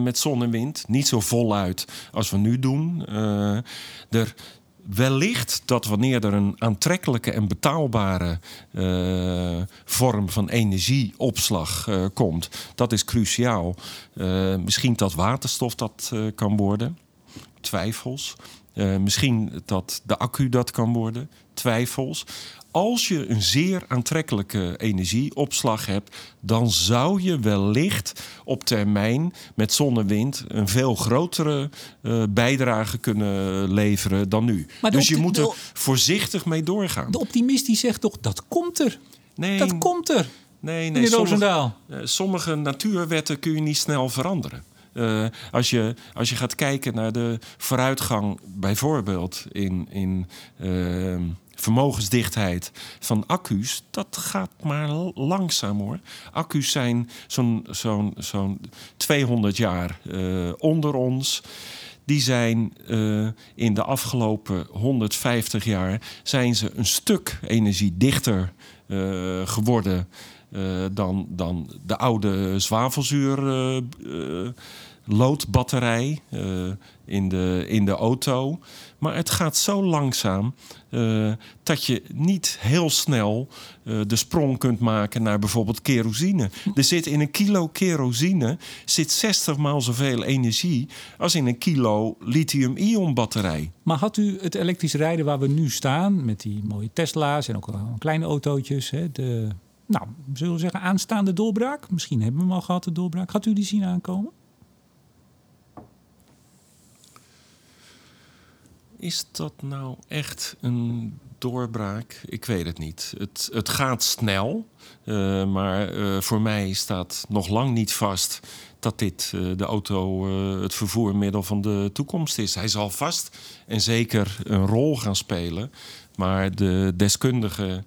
met zon en wind. Niet zo voluit als we nu doen. er, wellicht dat wanneer er een aantrekkelijke en betaalbare uh, vorm van energieopslag uh, komt, dat is cruciaal. Uh, misschien dat waterstof dat kan worden, twijfels. misschien dat de accu dat kan worden, twijfels als je een zeer aantrekkelijke energieopslag hebt, dan zou je wellicht op termijn met zon en wind een veel grotere uh, bijdrage kunnen leveren dan nu. Dus je moet er voorzichtig mee doorgaan. De optimist die zegt toch dat komt er. Nee, dat komt er. Nee, nee. Sommige, uh, sommige natuurwetten kun je niet snel veranderen. Uh, als, je, als je gaat kijken naar de vooruitgang, bijvoorbeeld in, in uh, vermogensdichtheid van accu's, dat gaat maar langzaam hoor. Accu's zijn zo'n zo'n zo'n 200 jaar uh, onder ons. Die zijn uh, in de afgelopen 150 jaar zijn ze een stuk energiedichter geworden dan, dan de oude zwavelzuur loodbatterij in, de, in de auto. Maar het gaat zo langzaam uh, dat je niet heel snel uh, de sprong kunt maken naar bijvoorbeeld kerosine. Er zit in een kilo kerosine zit 60 maal zoveel energie als in een kilo lithium-ion batterij. Maar had u het elektrisch rijden waar we nu staan, met die mooie Tesla's en ook kleine autootjes, hè, de, nou, zullen we zeggen, aanstaande doorbraak? Misschien hebben we hem al gehad, de doorbraak. Had u die zien aankomen? Is dat nou echt een doorbraak? Ik weet het niet. Het, het gaat snel, uh, maar uh, voor mij staat nog lang niet vast dat dit uh, de auto het vervoermiddel van de toekomst is. Hij zal vast en zeker een rol gaan spelen, maar de deskundigen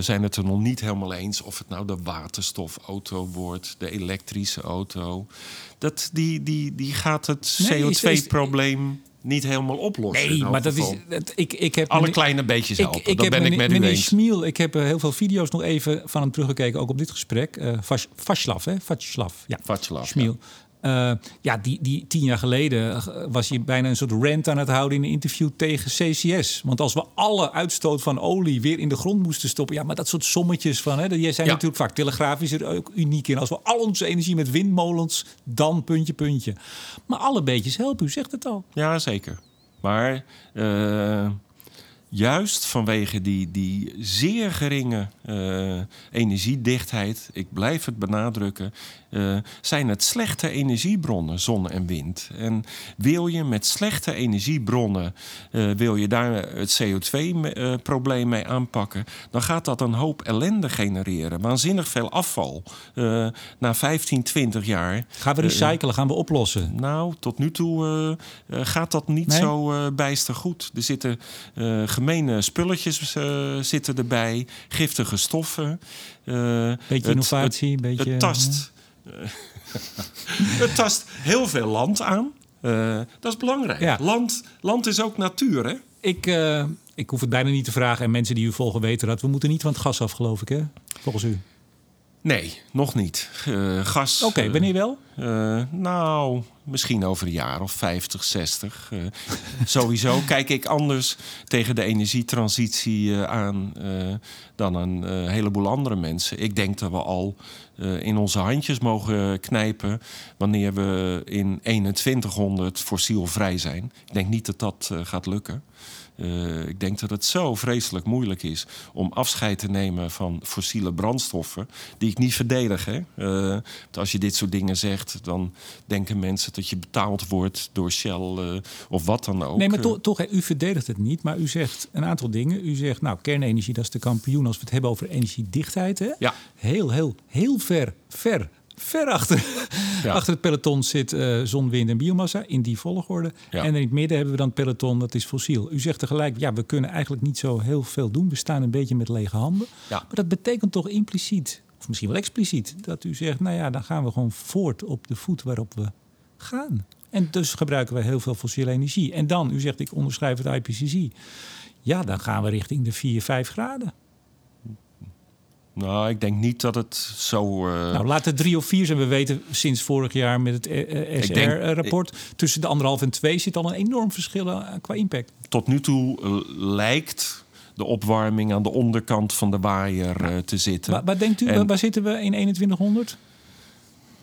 zijn het er nog niet helemaal eens of het nou de waterstofauto wordt, de elektrische auto. Dat, die, die, die gaat het CO2-probleem niet helemaal oplossen. Nee, maar dat is. Dat, ik, ik heb Alle kleine beetjes helpen. Ik, ik dat ben ik met u eens. Schmiel, ik heb uh, heel veel video's nog even van hem teruggekeken, ook op dit gesprek. Uh, Vaslav, hè? Vaslav. Ja. Vaslav. Schmiel. Ja. Uh, ja, die, die tien jaar geleden was hij bijna een soort rant aan het houden in een interview tegen CCS. Want als we alle uitstoot van olie weer in de grond moesten stoppen, ja, maar dat soort sommetjes van, hè, jij zijn ja. natuurlijk vaak telegrafisch er ook uniek in. Als we al onze energie met windmolens, dan puntje, puntje. Maar alle beetjes helpen, u zegt het al. Ja, zeker. Maar uh, juist vanwege die, die zeer geringe uh, energiedichtheid, ik blijf het benadrukken, uh, zijn het slechte energiebronnen, zon en wind. En wil je met slechte energiebronnen, uh, wil je daar het CO2-probleem mee aanpakken, dan gaat dat een hoop ellende genereren. Waanzinnig veel afval. na 15, 20 jaar. Gaan we recyclen, gaan we oplossen? Nou, tot nu toe gaat dat niet nee? zo bijster goed. Er zitten gemene spulletjes zitten erbij, giftige stoffen. beetje innovatie, het, beetje... Het tast het tast heel veel land aan. Uh, dat is belangrijk. Ja. Land, land is ook natuur, hè? Ik, ik hoef het bijna niet te vragen. En mensen die u volgen weten dat. We moeten niet van het gas af, geloof ik, hè? Volgens u. Nee, nog niet. Uh, gas. Oké, okay, wanneer wel? Uh, nou, misschien over een jaar of 50, 60. Uh, sowieso kijk ik anders tegen de energietransitie aan dan een heleboel andere mensen. Ik denk dat we al in onze handjes mogen knijpen wanneer we in 2100 fossielvrij zijn. Ik denk niet dat dat gaat lukken. Uh, ik denk dat het zo vreselijk moeilijk is om afscheid te nemen van fossiele brandstoffen, die ik niet verdedig. Hè? Uh, als je dit soort dingen zegt, dan denken mensen dat je betaald wordt door Shell uh, of wat dan ook. Nee, maar to toch, hè, u verdedigt het niet, maar u zegt een aantal dingen. U zegt, nou, kernenergie, dat is de kampioen als we het hebben over energiedichtheid. Hè? Ja. Heel, heel, heel ver, ver ver achter, ja. achter het peloton zit uh, zon, wind en biomassa in die volgorde. Ja. En in het midden hebben we dan het peloton, dat is fossiel. U zegt tegelijk, ja, we kunnen eigenlijk niet zo heel veel doen. We staan een beetje met lege handen. Ja. Maar dat betekent toch impliciet, of misschien wel expliciet, dat u zegt, nou ja, dan gaan we gewoon voort op de voet waarop we gaan. En dus gebruiken we heel veel fossiele energie. En dan, u zegt ik onderschrijf het IPCC. Ja, dan gaan we richting de 4, 5 graden. Nou, ik denk niet dat het zo. Uh... Nou, laat het drie of vier zijn. We weten sinds vorig jaar met het uh, SR-rapport. Tussen de anderhalf en twee zit al een enorm verschil qua impact. Tot nu toe lijkt de opwarming aan de onderkant van de waaier te zitten. Waar, denkt u, waar zitten we in 2100?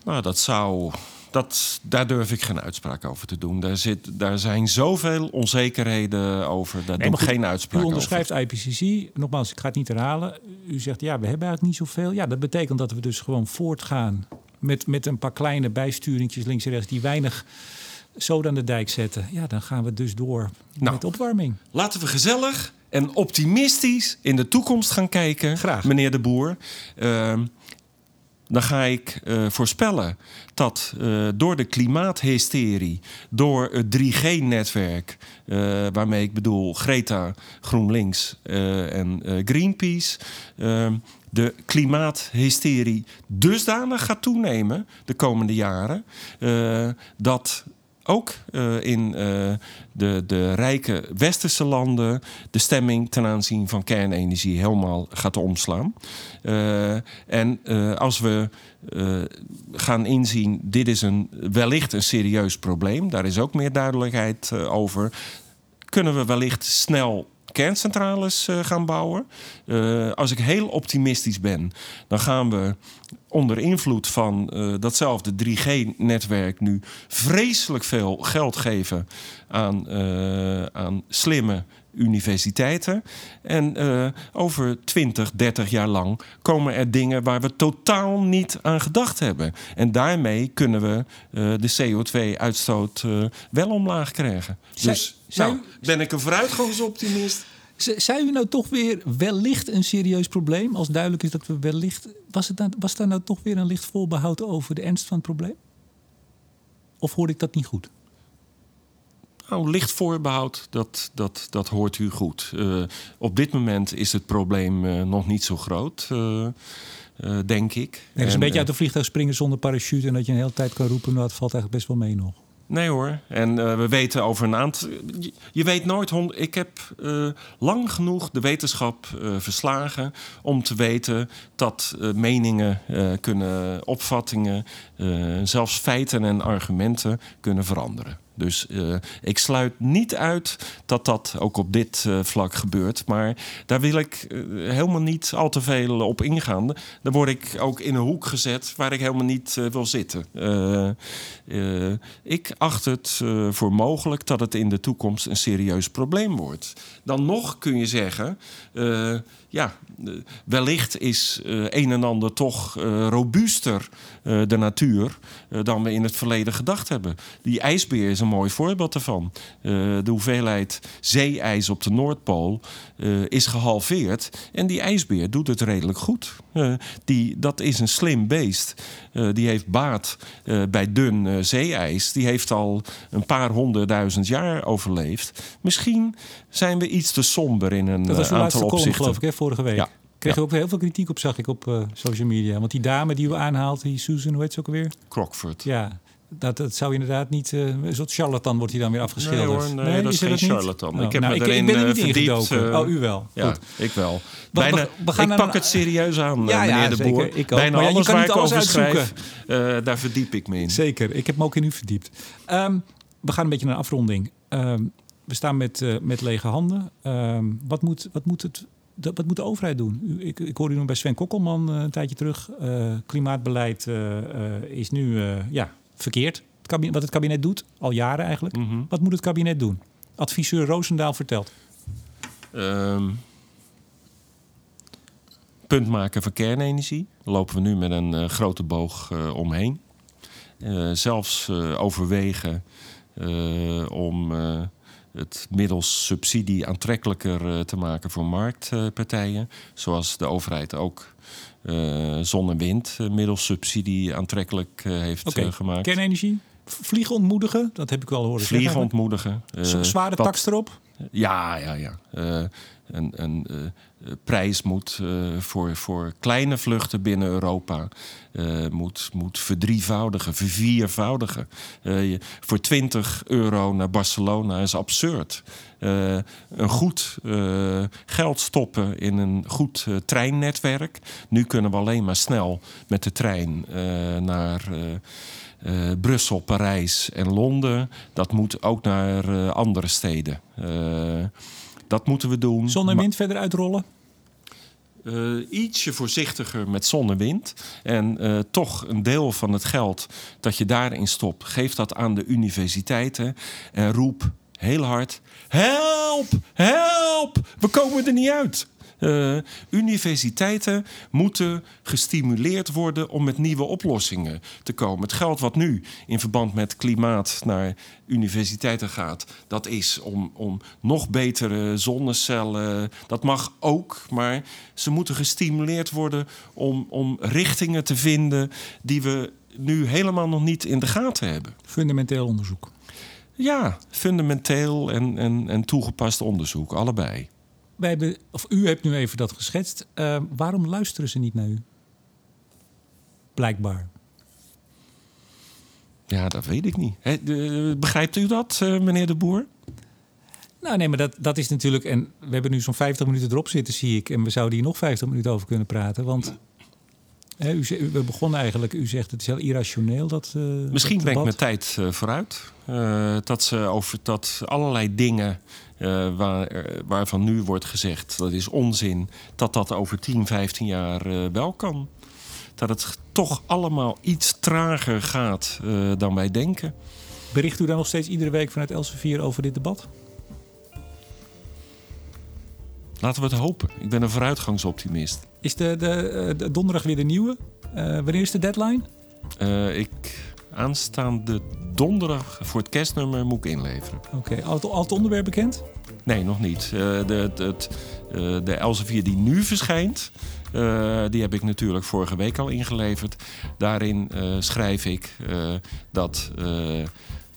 Nou, dat zou dat, daar durf ik geen uitspraak over te doen. Daar, zit, daar zijn zoveel onzekerheden over. Daar nee, doe ik geen uitspraak over. U onderschrijft IPCC. Nogmaals, ik ga het niet herhalen. U zegt, ja, we hebben eigenlijk niet zoveel. Ja, dat betekent dat we dus gewoon voortgaan... met, met een paar kleine bijsturingjes links en rechts... die weinig zoden aan de dijk zetten. Ja, dan gaan we dus door nou, met opwarming. Laten we gezellig en optimistisch in de toekomst gaan kijken, Graag. meneer de Boer. Uh, dan ga ik uh, voorspellen dat uh, door de klimaathysterie, door het 3G-netwerk, uh, eh, waarmee ik bedoel Greta, GroenLinks en Greenpeace, de klimaathysterie dusdanig gaat toenemen de komende jaren dat ook uh, in uh, de, de rijke westerse landen de stemming ten aanzien van kernenergie helemaal gaat omslaan. Uh, en als we gaan inzien, dit is een, wellicht een serieus probleem, daar is ook meer duidelijkheid over, kunnen we wellicht snel kerncentrales uh, gaan bouwen. Uh, als ik heel optimistisch ben, dan gaan we onder invloed van uh, datzelfde 3G-netwerk nu vreselijk veel geld geven aan, aan slimme universiteiten. En uh, over 20, 30 jaar lang komen er dingen waar we totaal niet aan gedacht hebben. En daarmee kunnen we uh, de CO2-uitstoot uh, wel omlaag krijgen. Dus nou, ben ik een vooruitgangsoptimist. Zijn u nou toch weer wellicht een serieus probleem? Als duidelijk is dat we wellicht. Was, het nou, was daar nou toch weer een licht voorbehoud over de ernst van het probleem? Of hoorde ik dat niet goed? Nou, licht voorbehoud, dat, dat, dat hoort u goed. Uh, op dit moment is het probleem uh, nog niet zo groot, uh, denk ik. Nee, is een beetje uit de vliegtuig springen zonder parachute... en dat je een hele tijd kan roepen, nou, dat valt eigenlijk best wel mee nog. Nee hoor. En uh, we weten over een aantal. Je, je weet nooit. Hond, ik heb uh, lang genoeg de wetenschap uh, verslagen om te weten dat meningen kunnen, opvattingen, zelfs feiten en argumenten kunnen veranderen. Dus uh, ik sluit niet uit dat dat ook op dit uh, vlak gebeurt. Maar daar wil ik uh, helemaal niet al te veel op ingaan. Dan word ik ook in een hoek gezet waar ik helemaal niet wil zitten. ik acht het voor mogelijk dat het in de toekomst een serieus probleem wordt. Dan nog kun je zeggen ja, wellicht is uh, een en ander toch uh, robuuster, de natuur, dan we in het verleden gedacht hebben. Die ijsbeer is een mooi voorbeeld daarvan. de hoeveelheid zeeijs op de Noordpool is gehalveerd. En die ijsbeer doet het redelijk goed. die, dat is een slim beest. die heeft baat bij dun zeeijs. Die heeft al een paar honderdduizend jaar overleefd. Misschien zijn we iets te somber in een aantal opzichten. geloof ik, hè, vorige week. Ja. Kreeg ook heel veel kritiek op, zag ik op uh, social media. Want die dame die u aanhaalt, die Susan, hoe heet ze ook alweer? Crockford. Ja, dat, dat zou inderdaad niet... Uh, een soort charlatan wordt hij dan weer afgeschilderd. Nee hoor, nee, dat is geen charlatan. Oh, ik heb nou, me ik, ben er niet verdiept. Uh, oh, u wel. Ja, Goed. ik wel. We, Bijna, we, we gaan ik pak het serieus aan, ja, meneer de Boer. Zeker, ik Bijna maar alles ja, waar ik over schrijf, daar verdiep ik me in. Zeker, ik heb me ook in u verdiept. Um, we gaan een beetje naar een afronding. Um, we staan met, uh, met lege handen. Um, wat, moet, wat, moet het, wat moet de overheid doen? Ik, ik hoorde u nog bij Sven Kokkelman uh, een tijdje terug. Uh, klimaatbeleid is nu ja, verkeerd. Het kabinet, wat het kabinet doet, al jaren eigenlijk. Mhm. Wat moet het kabinet doen? Adviseur Roosendaal vertelt. Um, punt maken van kernenergie. Daar lopen we nu met een grote boog omheen. Zelfs overwegen om het middels subsidie aantrekkelijker te maken voor marktpartijen. Zoals de overheid ook zon en wind middels subsidie aantrekkelijk heeft okay. gemaakt. Kernenergie? Vliegen ontmoedigen, dat heb ik wel horen Vliegen ontmoedigen. Zware tax erop? Ja, ja, ja. Uh, een uh, prijs moet uh, voor, voor kleine vluchten binnen Europa moet, moet verdrievoudigen, verviervoudigen. Je, voor 20 euro naar Barcelona is absurd. een goed geld stoppen in een goed treinnetwerk. Nu kunnen we alleen maar snel met de trein naar. Uh, Brussel, Parijs en Londen. Dat moet ook naar uh, andere steden. Uh, dat moeten we doen. Zon en wind verder uitrollen? ietsje voorzichtiger met zon en wind. En toch een deel van het geld dat je daarin stopt, geef dat aan de universiteiten. En roep heel hard: help, help, we komen er niet uit. Uh, universiteiten moeten gestimuleerd worden om met nieuwe oplossingen te komen. Het geld wat nu in verband met klimaat naar universiteiten gaat, dat is om, om nog betere zonnecellen. Dat mag ook, maar ze moeten gestimuleerd worden om, om richtingen te vinden die we nu helemaal nog niet in de gaten hebben. Fundamenteel onderzoek. Ja, fundamenteel en, en, en toegepast onderzoek, allebei wij hebben, of u hebt nu even dat geschetst. Uh, waarom luisteren ze niet naar u? Blijkbaar. Ja, dat weet ik niet. de, begrijpt u dat, uh, meneer de Boer? Nou, nee, maar dat, dat is natuurlijk. En we hebben nu zo'n 50 minuten erop zitten, zie ik. En we zouden hier nog 50 minuten over kunnen praten. Want He, u, we begonnen eigenlijk, u zegt het is heel irrationeel. Dat, uh, Misschien dat ben ik mijn tijd uh, vooruit. Uh, dat ze over dat allerlei dingen waar, waarvan nu wordt gezegd dat is onzin, dat dat over 10, 15 jaar wel kan. Dat het toch allemaal iets trager gaat dan wij denken. Bericht u dan nog steeds iedere week vanuit Elsevier over dit debat? Laten we het hopen. Ik ben een vooruitgangsoptimist. Is de, de, eh, de donderdag weer de nieuwe? Uh, wanneer is de deadline? Uh, ik aanstaande donderdag voor het kerstnummer moet ik inleveren. Oké, okay. al, het onderwerp bekend? Nee, nog niet. Uh, de, de, de, de Elsevier die nu verschijnt, uh, die heb ik natuurlijk vorige week al ingeleverd. Daarin uh, schrijf ik dat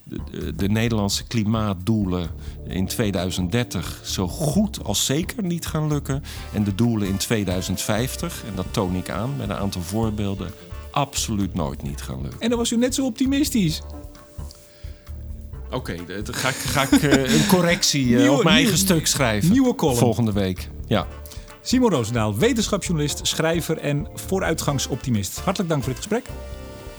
de, de, Nederlandse klimaatdoelen in 2030 zo goed als zeker niet gaan lukken. En de doelen in 2050, en dat toon ik aan met een aantal voorbeelden, absoluut nooit niet gaan lukken. En dan was u net zo optimistisch. Oké, okay, ga, ga ik uh, een correctie nieuwe, op mijn eigen stuk schrijven. Nieuwe column. Volgende week, ja. Simon Roosendaal, wetenschapsjournalist, schrijver en vooruitgangsoptimist. Hartelijk dank voor dit gesprek.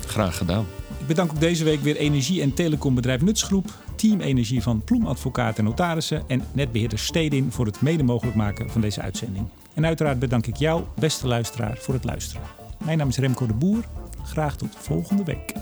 Graag gedaan. Ik bedank ook deze week weer energie- en telecombedrijf Nutsgroep, Team Energie van Ploem Advocaten en Notarissen en netbeheerder Stedin voor het mede mogelijk maken van deze uitzending. En uiteraard bedank ik jou, beste luisteraar, voor het luisteren. Mijn naam is Remco de Boer. Graag tot volgende week.